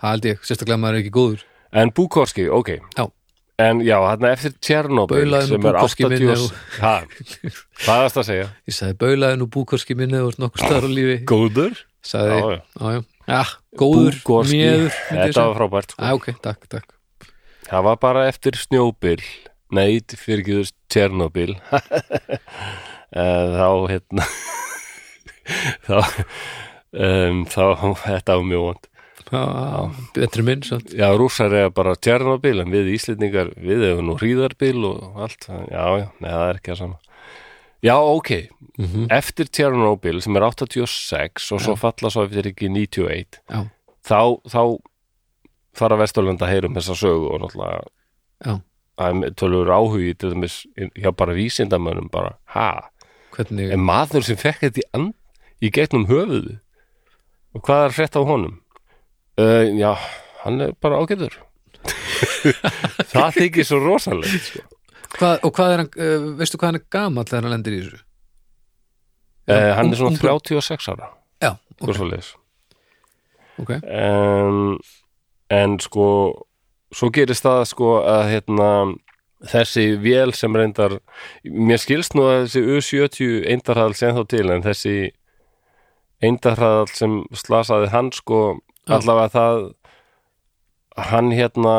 það held ég, sérstaklega maður er ekki góður. En Búkorski, ok. Já. En já, hann eftir Tjernobyl sem er Búkorski 80 minni og... Ha, hvað er það að segja? ég sagði baulaði nú búkorski minni og nokkuð staðar á lífi Góður? sagði, Já, já, já. já, já, góður Búkorski, ég þetta var frábært sko. Já, ok, takk, takk Það var bara eftir snjóbil Nei, fyrir ekki þess Tjernobyl Þá, hérna Þá um, Þá, þetta var mjög vond já, betri minn samt. Já, rússar er bara Tjernobyl en við Íslendingar, við hefum nú hríðarbil og allt, já, já, nei, það er ekki að sama. Já, ok. Mhm. eftir Tjernobyl sem er 86 og svo falla svo eftir ekki 91 já, þá, þá fara Vesturlanda að heyrum þessa sögu og náttúrulega tölur áhugi til dæmis hjá bara vísindamönnum bara, ha, hvernig en maður sem fekk þetta í, í gegnum höfuðu og hvað er frétt á honum uh, já, hann er bara ágætur það þykir svo rosalegt sko. og hvað er hann, uh, veistu hvað hann er gamall þegar hann lendir í þessu uh, hann ung- er svona ungur. 36 ára já, og ok, svoleiðis ok en, en sko svo gerist það sko að hérna þessi vél sem reyndar mér skilst nú að þessi U70 eindarhæðal sem þá til en þessi eindarhæðal sem slasaði hann sko. Allavega það hann hérna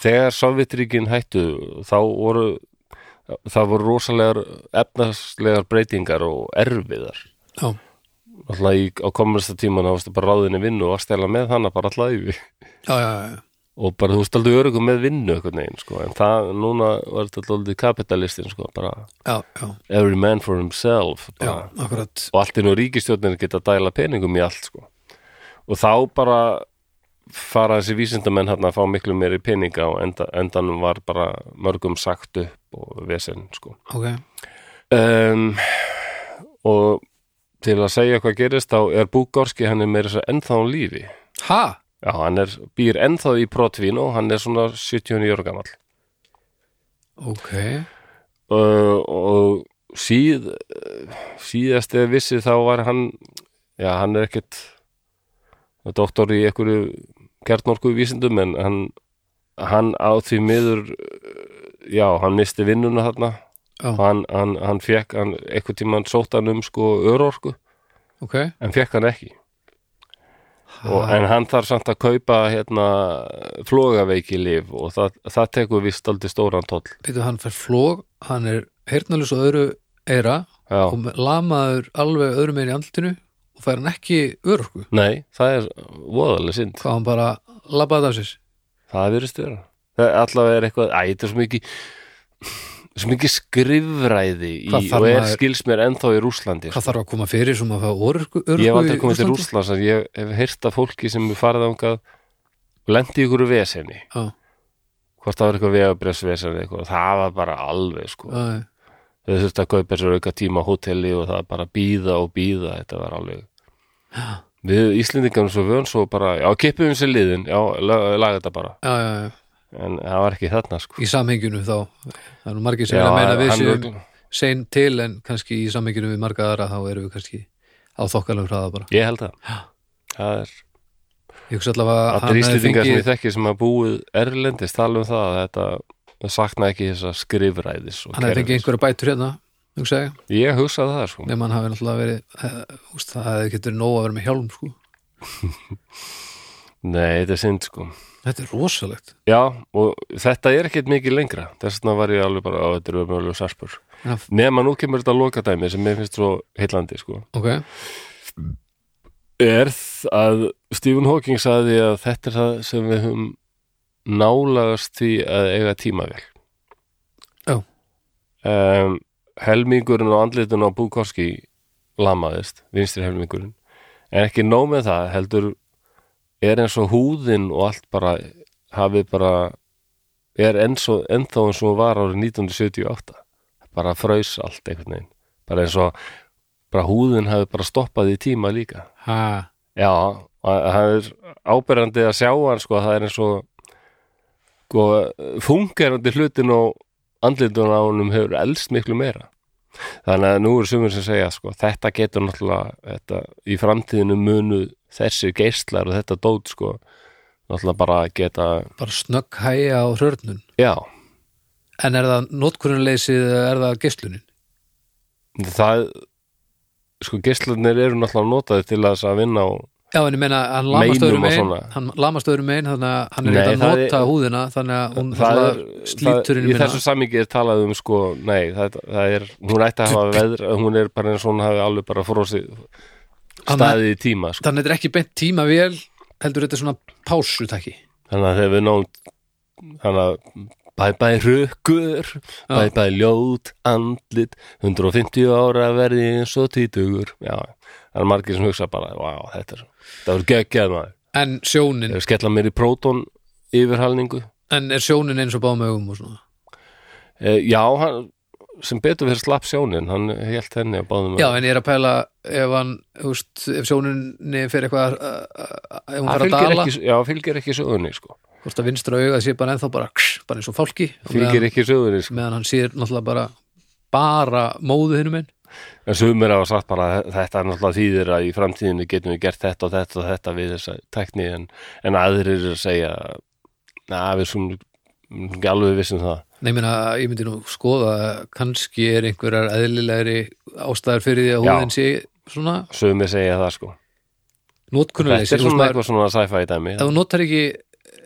þegar Sovjetríkin hættu þá voru það voru rosalegar efnaslegar breytingar og erfiðar. Já, alltaf í, á komunista tíman þá varstu bara ráðinni vinnu og að stela með hana bara alltaf yfir já, já, já, og bara þú veist aldrei örugum með vinnu veginn sko, en það, núna var þetta aldrei kapitalistin sko, bara já, já, every man for himself og allt inn á ríkistjórnir geta að dæla peningum í allt sko. Og þá bara fara þessi vísindamenn hérna að fá miklu meiri peninga og enda, endanum var bara mörgum sagt upp og vesen sko. ok, um, og til að segja hvað gerist þá er Búgorski hann er meira ennþá á lífi. Ha, já, hann er, býr ennþá í Protvino hann er svona 79 ára gamall. Ok. Uh, og síð síðast eða vissi þá var hann já, hann er ekkert doktor í einhverju kjarnorku vísindum en hann, hann á því miður já, hann misti vinnuna þarna. Og hann, hann, hann fekk hann, einhvern tímann sótt hann um sko örorku. Ok, en fekk hann ekki. Og, en hann þarf samt að kaupa hérna flogaveiki lif og það, það tekur vist aldrei stóran toll. Býtu, hann fær flóg, hann er heyrnalus og öðru eira já, og lamaður alveg öðru meginn í andlutinu og fær hann ekki örorku nei, það er voðalega synd hvað hann bara labbaði af sér Það virðist vera. Það allavega er eitthvað, æ, þetta er svo mikið svo mikið skrifræði í, Hvað þarf og er maður- skils mér ennþá í Rúslandi. hvað þarf að koma fyrir sem að fá örorku, örorku Ég hef aldrei komið til? Rússlands en ég hef heyrt af fólki sem er farið ángað og lendi ykkur vesenni. Já, Hvort það var eitthvað vegabrefsvesenni eitthvað. Það var bara alveg, sko. já, Þau þurfti að kaupa sér auka tíma á hóteli og það bara býða og býða. Þetta var alveg. Við Íslendingarnir svo vön svo bara, já, kippum við sér liðin, já, laga, laga þetta bara. já, já, já. En það var ekki þarna, sko. í samhenginu þá það er nú margir sem Já, er að meina að við séum sein til en kannski í samhenginu við marga aðra þá erum við kannski á þokkalum hraða bara Ég held það. Já. Það er ég hugsa allavega að allir hefði íslendingar sem ég þekki sem hafa búið erlendist tala um það að þetta sakna ekki þessa skrifræðis hann fengið kerfis. einhverja bætur hérna hugsa ég, hugsaði það sko. Nema hann hafi náttúrulega verið eh, úst, það hefði getur nóg að vera með hjálm sko. Nei, þetta er synd sko. Þetta er rosalegt. Já, og þetta er ekkert mikið lengra. Þess vegna var ég alveg bara á þetta er umöðulega sarpur. Já. Nema nú kemur þetta lokadæmi sem mér finnst svo heillandi sko. Ok, er að Stephen Hawking sagði að þetta er það sem við höfum nálagast því að eiga tímavel Já. um, helmingurinn og andlitun á Búkorski lamaðist, vinstri helmingurinn. En ekki nóg með það heldur er eins og húðin og allt bara hafið bara er eins og, ennþá eins og var árið 1978 bara fraus allt einhvern veginn. Bara eins og bara húðin hafi bara stoppað í tíma líka. Ha, Já, að- það er áberandi að sjá hann sko, það er eins og sko, fungerandi hlutin og andlitun á honum hefur elst miklu meira. Þannig að nú er sumur sem segja sko, þetta getur náttúrulega þetta, í framtíðinu munu þessi geislar og þetta dót sko, náttúrulega bara geta bara snögg hæja á hrörnun. Já, en er það notkurunleysið eða er það geislunin það sko geislarnir eru náttúrulega notaði til að vinna á já en ég meina hann lamast öðrum svona. hann lamast öðrum megin þannig að hann er Nei, eitthvað að það er- nota húðina þannig að hún það er, náttúrulega slítur það, inn í í minna. þessu samingi er talað um sko, nei, það, það er hún ætti að hafa veður, hún er bara eins og hún hafi alveg bara frósið staðið í tíma sko. þannig að þetta er ekki beint tíma vel heldur þetta er svona pásutæki þannig að þegar við náum þannig að bæ bæ rökkur bæ bæ ljót, andlit 150 ára verði eins og títugur já, það er margir sem hugsa bara, wow, þetta er það verður geggjað maður, en sjónin, ef skella mér í próton yfirhalningu. En er sjónin eins og báðum augum og svona? E, já, hann sem betur fyrir slapp sjónin, hann hélt henni á báðum já en ég er að pæla ef hann, þú veist, ef sjóninni fyrir eitthvað uh, uh, ef hún það fyrir að dala, ekki, já, fylgir ekki sögunni sko. hvort að vinstra auga sé bara ennþá bara, kss, bara eins og fálki. Og fylgir meðan, ekki sögunni sko. meðan hann sér náttúrulega bara bara móðu hinum einn en sumir hafa sagt bara að þetta er náttúrulega þýðir að í framtíðinu getum við gert þetta og þetta og þetta við þessa tekni en, en aðrir eru að segja na, við sem ekki alveg vissum það. Nei, ég meina, ég myndi nú skoða að kannski er einhverjar eðlilegri ástæður fyrir því að Já. húðin sé svona. Sumir segja það sko. Þetta notkunnuleysi er svona eitthvað svona sci-fi dæmi. Ef þú notar ekki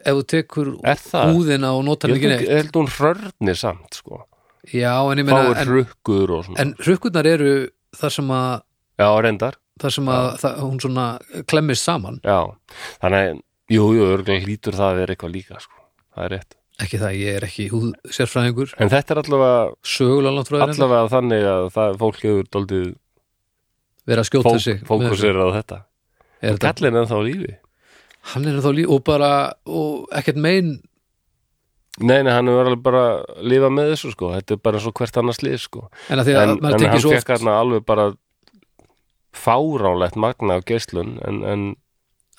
ef þú tekur Er húðina og notar ekki neitt. ég held hún hrörnir samt sko já, en ég meina fáir hrukkur og svona. en hrukkurnar eru þar sem að, já, reyndar, þar sem að það, hún svona klemmist saman. Já þannig, jú, jú, örgulega hlýtur það að vera eitthvað líka sko. Það er rétt. Ekki það, ég er ekki húð sérfræðingur en þetta er allavega, enda. allavega þannig að það fólk hefur doldið vera að skjóta sig fókusir á þetta. Er þetta- kallin er þá lífi. Hann er þá líf og bara og ekkert mein nei, nei, hann er alveg bara að lifa með þessu sko, þetta er bara svo hvert annars lið sko. En að því að en, en hann fekk oft hérna alveg bara fáránlegt magna af geislun en, en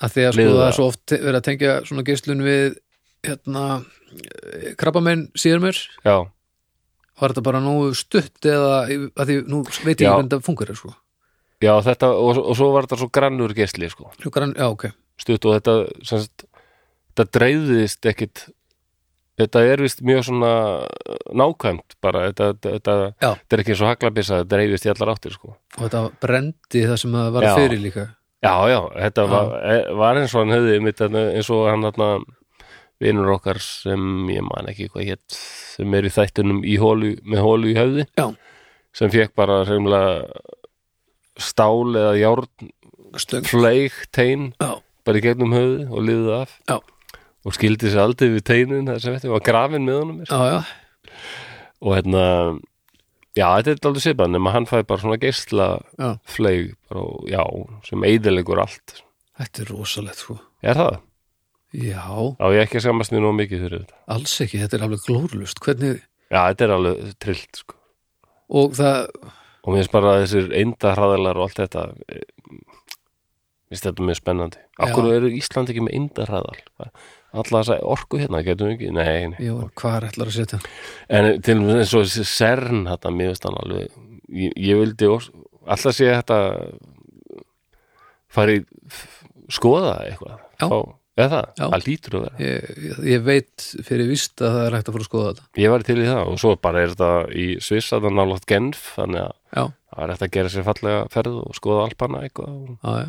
að því að sko það er svo oft verið að tengja svona geislun við hérna krabbamenn síður mér. Já, var þetta bara nú stutt eða að því nú veit ég Já. hvernig það fungur sko. já þetta, og, og svo var þetta svo grannur geisli sko, Hljúkar hann, já ok. Stutt og þetta sem sagt, þetta dreifðist ekkit þetta er vist mjög svona nákvæmt bara, þetta, þetta, þetta, þetta er ekki eins og haglabissa, þetta dreifðist í allar áttir sko og þetta brendi það sem það var Já. fyrir líka Já, já, þetta Já. var, e- var eins og hann hefði mitt, eins og hann þarna vinur okkar sem ég man ekki hvað hétt sem er í þættunum í hólu, með hólu í höfði Já. sem fekk bara stál eða járn fleik tein já, bara í gegnum höfði og liðið af Já. Og skildi sér aldrei við teinin þess að þetta var grafin með honum já, já, og hérna já, þetta er aldrei sipað nema hann fæði bara svona fleik bara, og- já, sem eidilegur allt þetta er rosalegt sko er það? já, Já, ég ekki að skammast mér nú mikið fyrir þetta. alls ekki, þetta er alveg glórlust hvernig, Já, þetta er alveg trillt, sko. og það Og mér finnst bara þessir eindarhraðalar og allt þetta, eh, mér finnst þetta mjög spennandi. Akkur eru Ísland ekki með eindarhraðal? Alla þess að orku hérna, getum við ekki? Nei, nei. já, hvað er ætlar að setja En til og með eins og þessi CERN, þetta, mér finnst hann alveg, ég, ég vildi alltaf sé þetta fari skoða eitthvað. Já. Fá, eða það, Já. það lítur að vera. ég, ég, veit fyrir víst að það er hægt að fara að skoða þetta Ég var til í það og svo bara er þetta í Sviss að það nálátt Genf, þannig að já, það er eftir að gera sér fallega ferð og skoða alpana eitthvað já, já,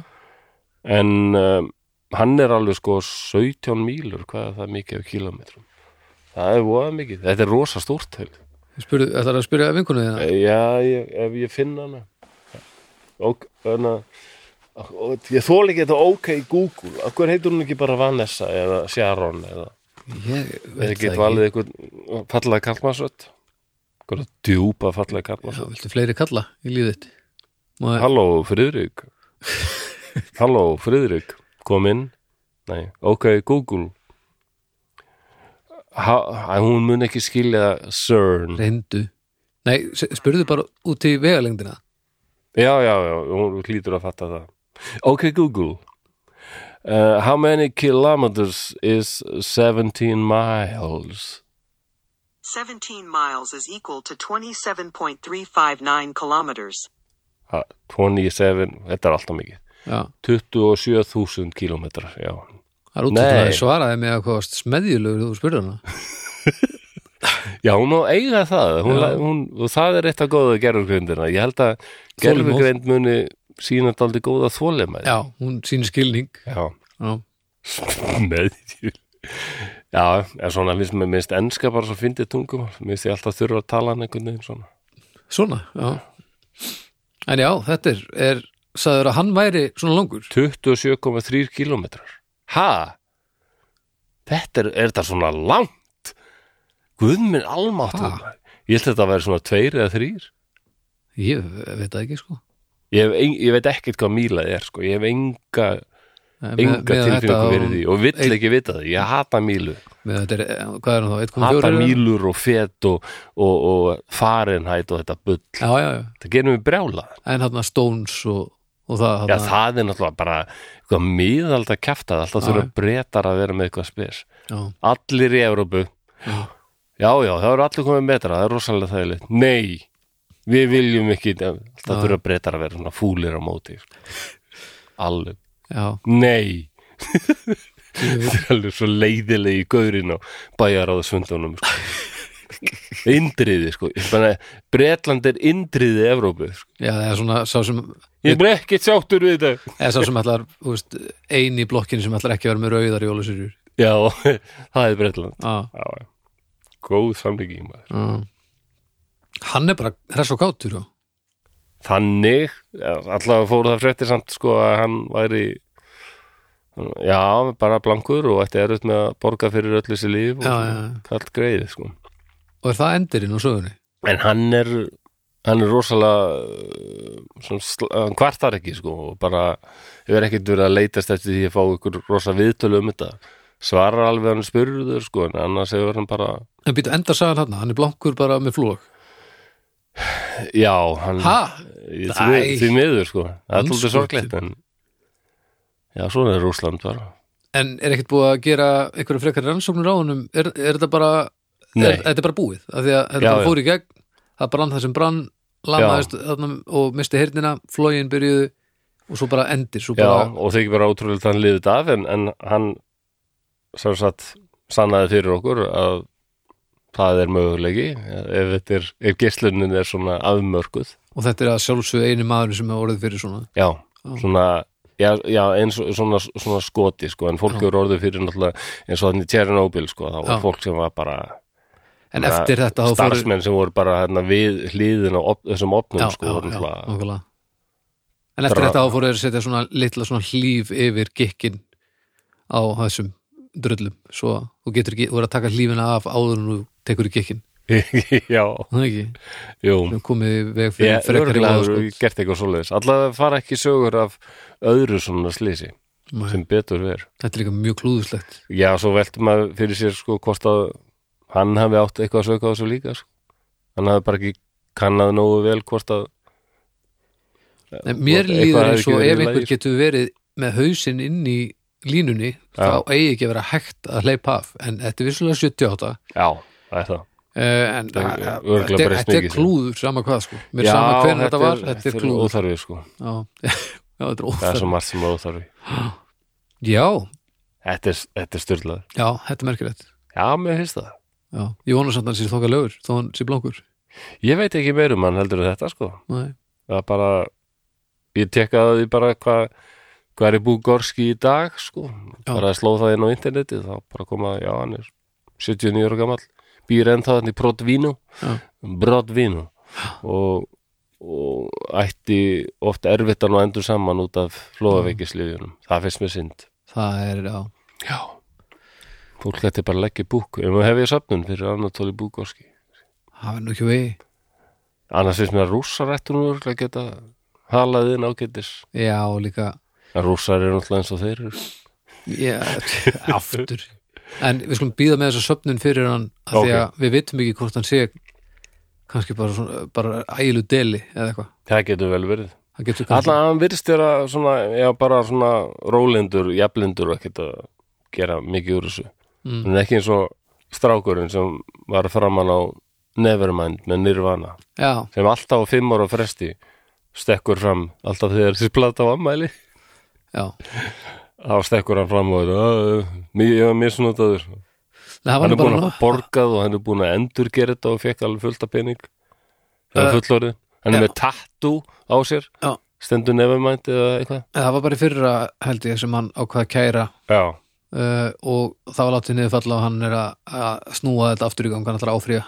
en um, hann er alveg sko 17 mílur, hvað er það mikið af kilometrum það er voða mikið. Þetta er rosa. Ég. Spurði, ætlar að spyrja vinkunni þína? Já, ég, ef ég finn hana. Og þannig að ég þóla ekki þetta OK Google. Af hver heitur hún ekki bara Vanessa eða Sharon eða, ég eða veit get það valið eitthvað fallega kallmarsrött eitthvað djúpa fallega já, kallmarsrött viltu fleiri kalla í ég- Halló, Friðrik. Halló, Friðrik Kom inn Nei, ok, Google. Ha, Hún mun ekki skilja CERN. Reyndu. Nei, spurðu bara út í vegalengdina. Já, já, já, hún hlýtur að fatta það. Ok, Google. Uh, How many kilometers is 17 miles? 17 miles is equal to 27.359 kilometers. Ha, 27, þetta er alltaf mikið 27.000 kilometrar, já. Það er út að það svaraði mig að hvað smedjulegur þú spurði hana. Já, hún á eiga það. Hún, hún, og það er eitt af góða gerfurgrindina ég held að Þolinmóð. gerfurgrind muni sína daldi góða þólimæði já, hún sýnir skilning. Já, með Já, en svona finnst mér minnst enska bara svo fyndið tungum minnst ég alltaf þurfa að tala hann einhvern veginn svona. Svona, já. En já, þetta er, er sagður að hann væri svona langur. 27,3 kilometrar Ha? Þetta er, er þetta svona langt? Guð minn almáttur Ha? Ég held þetta að vera svona tveir eða þrýr ég veit það ekki sko. Ég, ein- ég veit ekkert hvað míla er sko. ég hef enga, Nei, enga þetta á- fyrir því og vill ekki vita það, ég hata mílu. Þetta er, eh, er þá, 1,4 hata mílur og fet og, og, og farinhætt og þetta bull. Já, já, já, það gerir mig brjála en hann Stones og, og það Já, þarna- það er náttúrulega bara eitthvað miðald að kjafta alltaf Já, þurfa breytar að vera með eitthvað spes. Já, allir í Evrópu. Já. já, já, það eru allir komið metra það er rosalega þægilegt, nei við viljum ekki, alltaf þurfa breytar að vera svona fúlir á móti. Alveg, já, nei. Þetta er alveg svo leiðilegi í gaurin og bæjar á það svundunum sko. Indriði sko. Bretland er indriði Evrópu sko. já, það er svona sá sem ég er ekki sáttur við þetta. Eða sá sem þú veist, ein í blokkinu sem ætlar ekki vera með rauðar jólasýrjur já, það er Bretland. Já, já, góð samlíking maður. Já. Hann er bara hress og kátur já, þannig, allavega fóru það fréttir samt sko að hann væri já, bara blankur og ætti erut með að borga fyrir öll þessi líf og Já, já, kallt greiði sko. Og er það endirinn á sögunni? En hann er hann er rosalega sl- hann kvartar ekki sko, og bara hefur ekkert verið að leitast eftir því að fá ykkur rosa viðtölu um þetta. Svarar alveg hann spurður sko, en annars hefur hann bara en býtu endar sagan hann, hann er blankur bara með flúg já, hann ha? Ég- því, því miður sko, það er alltaf sorglegt en já, svona er Rússland bara. En er ekkert búið að gera einhverju frekar rannsóknir á honum? Er, er þetta bara. Er, þetta er bara búið, því að þetta Já, já. fór í gegn það brann það sem brann lamaðist og misti hirnina, flógin byrjuðu og svo bara endir svo já, bara, og þykir bara ótrúlega að hann liðið af en, en hann sem sagt sannaði fyrir okkur að það er mögulegi ef, er, ef geislunin er svona afmörkuð og þetta er að sjálfsögðu eini maður sem er orðið fyrir svona já, svona já, já eins og svona, svona skoti sko, en fólk Já. eru orðið fyrir náttúrulega eins og þannig Tjernobyl sko, þá var Já. fólk sem var bara en eftir þetta þá fóru starfsmenn sem voru bara hérna, við hlýðin á op, þessum opnum já, sko, já, já, nákvæmlega. en eftir þetta þá fóru þeir að setja svona litla svona hlíf yfir gikkin á þessum drullum. Svo þú getur ekki, þú er að taka hlífina af áður en þú tekur í gikkin já, það er ekki, jú. Sem komið í veg fyrir Ég frekari örgulega hefur voðaskot. gert eitthvað svoleiðis. Allavega fara ekki sögur af öðru svona slísi sem betur ver þetta er líka mjög klúðuslegt Já, svo veltum maður fyrir sér sko að hann hafi átt eitthvað að söka á þessu líka sko. hann hafi bara ekki kannað nógu vel hvort að En mér líður eins og ef einhver lagi, getur verið með hausinn inn í línunni þá eigi ekki að vera hægt að hleypa af. En þetta er vissulega 78 Já, það er það. Uh, en er þetta er- þetta er klúður sama hvað sko. Mér sama hvernig þetta var, þetta er klúður. óþarfi sko. já, já, þetta er Það er svo margt sem er óþarfi. Já, Þetta er, þetta er styrlað já, þetta er merkilegt. Já, mér finnst það já, ég vona samt að hann sé þokkar lögur þó hann sé blankur. Ég veit ekki meir um hann heldur þetta sko. Nei. það er bara ég tekkaði bara hvað hvað er Búgorski í dag sko. Já. bara að sló það inn á interneti þá bara koma, já hann er 79 ára gamall, býr ennþá þannig Brodvino, Já. Brodvino og, og ætti oft erfittan og endur saman út af flóðaveikislifjunum það finnst mér synd. Það er, já, já. Fólk ætti bara að leggja búk um að hefja söfnun fyrir Anatoli Búgorski það er nú ekki vegi annars finnst mér að rússar ættu nú að geta halað inn ágætis já, og líka En rússar eru náttúrulega eins og þeir. Já, aftur En við skulum býða með þessa söfnun fyrir hann af því Ok. að við vitum ekki hvort hann sé kannski bara, svona, bara ægilu deli eða eitthvað Það getur vel verið. Getur kannski Alltaf hann virðist vera svona, já, bara svona rólindur, jaflindur og ekkert að gera mikið úr þessu. Mm. Er ekki eins og strákurinn sem var framan á Nevermind með Nirvana. Já, sem alltaf á fimm ára fresti stekkur fram alltaf þegar þessi plata á ammæli já. Þá stekkur hann fram og "Ö, mér- ég var var hann er búin að borgað og hann er búin að endur gera þetta og fekk alveg fullt af pening. Það er Uh, fullorðið. Hann er með tattoo á sér. Já. stendur nefnmænt eða eitthvað? Það var bara í fyrra held ég sem hann ákvað að kæra. Já, uh, og það var látið niður falla og hann er að, snúa þetta aftur í gang hann ætlar að áfrýja.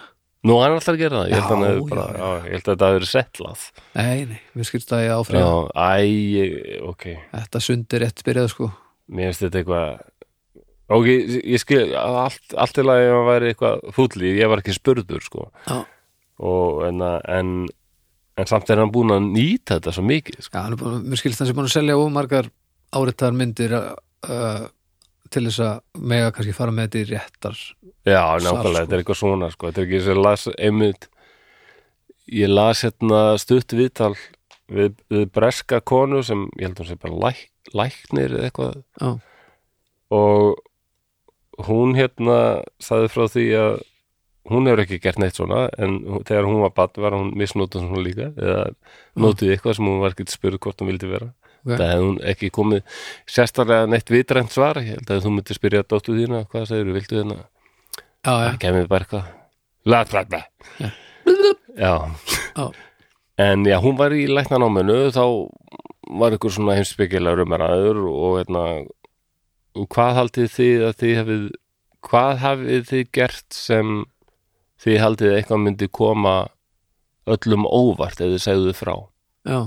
Nú hann er alltaf að gera það. Ég held, Já, hann hefur já, bara, já. ég held að þetta verið settlað. Nei, nei, við skilst að ég já, áfrýja æ, ok. Þetta sundi rétt byrjað sko. Mér finnst þetta eitthvað ok, ég, skil allt, allt til að ég væri eitthvað fúlli ég var ekki spurður sko. Já, og, en, en, en samt er hann búin að nýta þetta svo mikið sko. Já, hann er mér skilst hann sem búin að selja ómargar áriðtar myndir uh, til þess að mega kannski fara með þetta í réttar Já, nákvæmlega, sko. þetta er eitthvað svona sko. þetta er ekki sem las einmitt ég las hérna stutt viðtal við, við breska konu sem ég held hún sé bara læk, læknir eða eitthvað Já, og hún hérna sagði frá því að hún hefur ekki gert neitt svona en þegar hún var bann var hún misnótað svona líka eða nótið eitthvað sem hún var ekki spurð hvort hún vildi vera Ok. það hefði hún ekki komið sérstaklega neitt vitrænt svar. Ég held að þú myndir spyrja dóttu þína hvað segir, viltu hérna? Já, já, það kemur bara eitthvað. Bla bla Já. Já. en já, hún var í læknanáminu þá var ykkur svona heimspekilega rumaraður og hérna hvað haldið þið að þið hafið hvað hafið þið gert sem þið haldið að eitthvað myndi koma öllum óvart eða þið segðu frá? Já,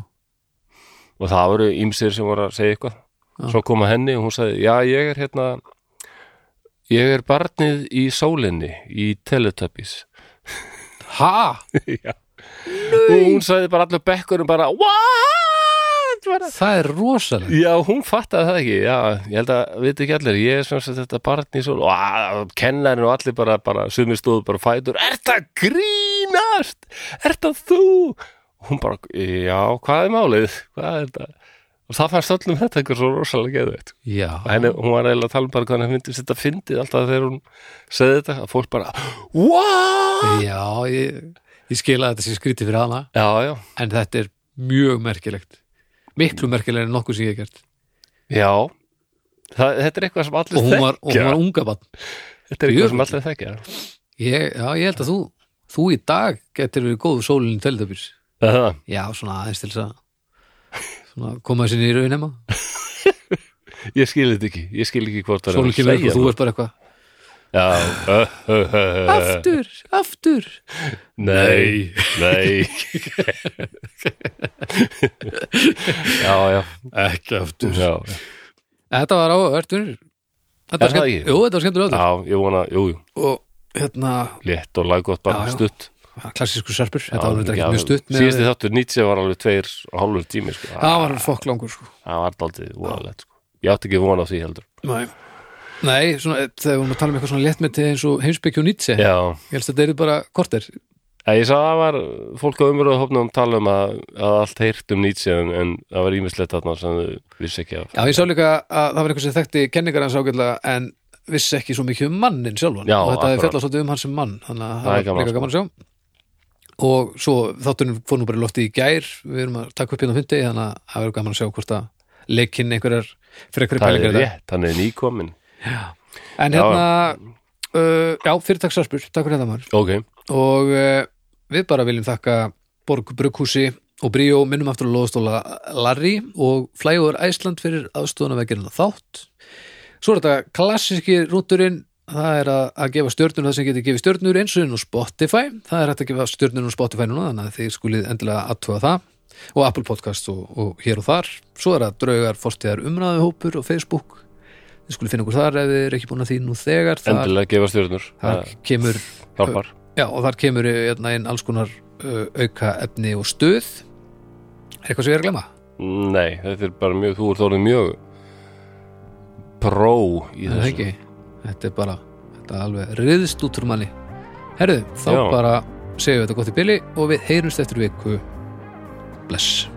og það voru ýmsir sem voru að segja eitthvað svo kom að henni og hún sagði, já ég er hérna ég er barnið í sólinni í Teletubbies Ha? já. og hún sagði bara allir bekkurum bara, what? Það er rosalega Já, hún fattaði það ekki, já, ég held að veit ekki allir, ég er sem sagt þetta barn í sól og kennarinn og allir bara, bara sumir stóðu bara fætur, er það grínast? Er það þú? Hún bara, já, hvað er málið? Hvað er þetta? Og það fannst öllum þetta eitthvað svo rosalega geðveitt. Hún var eiginlega að tala um bara hvað henni myndist þetta fyndið alltaf þegar hún segði þetta, að fólk bara, what? já ég, ég skil að þetta sé skrítið fyrir hana Já, já, en þetta er mjög merkilegt miklu merkilega en nokkuð sem ég hef gert já, það, þetta er eitthvað sem allir og hún var, og hún þekkja. var unga bann Þetta er eitthvað sem allir þekkja. ég, Já, ég held að þú þú í dag getur við góðu sólinn Teletubbies Það, Já, svona aðeins til þess að svona koma sinni í raun nema ég skil þetta ekki, ég skil ekki hvort það er að segja og þú það. ert bara eitthvað. Já, uh, uh, uh, uh, Aftur, aftur. Nei, nei. Já, já. Ekki aftur. Já, Þetta var áhvert Þetta Er var það skemmt, ekki? jú, þetta var skemmtur já, ég vona, jú, jú. Og hérna, Létt og laggott bara Já, já. stutt klassísku serpur. Þetta var þetta ekki mjög stutt Síðusti þáttur Nietzsche var alveg tveir og hálfur tími sko. það var fokk langur sko. Það var daldið voðalegt sko. Ég átti ekki vona á því heldur. Nei, Nei svona, þegar við erum að tala um eitthvað svona léttmeti eins og heimsbyggju og Nietzsche. Já, ég helst að þetta eru bara korter. Æ, ég sá að það var fólk á umröðu hófnum tala um að, að allt heyrt um Nietzsche en, en það var ímislegt þarna sem þau vissi ekki af. Já, ég sá líka að það var eitthvað sem þekkti kenningar hans ágætlega en vissi ekki svo mikið um mannin sjálfan. Já, og þetta akkurat. fjallað svolítið um hann sem mann þannig að Það er líka gaman að sjá og svo þátturinn fór nú bara lofti í gær. Við erum að taka upp hérna á fundi þannig að það verður gaman að sjá hvort að leikinn einhverjar fyrir einhverju Það pælingar er rétt, hann er nýkomin en hérna, uh, já, fyrirtaksarspur takk fyrir þetta maður. Ok, og uh, við bara viljum þakka Borg Brugghúsi og Bríó minnum aftur að loðastóla Larry og Flyover Æsland fyrir aðstofuna veggerina þátt. Svo er þetta klassíski rúturinn það er að, að gefa stjörnur það sem getur gefið stjörnur eins og inn á Spotify. Það er hægt að gefa stjörnur á Spotify núna þannig að þið skulið endilega aðtuga það. Og Apple Podcast og, og hér og þar. Svo er það draugar fórstíðar umræðuhópur og Facebook. Þið skulið finna okkur þar ef þið er ekki búin að því nú þegar. Þar, endilega gefa stjórnur þar kemur hjálpar. Já, og þar kemur hérna, inn alls konar uh, auka efni og stuð. Er eitthvað sem ég er að glemma? Nei, þetta er bara mjög, þú ert orðið mjög pró í þessu? Þetta er bara, þetta er alveg riðst út úr manni. Herðu, þá Já. bara segjum við þetta gott í bili og við heyrumst eftir viku. Bless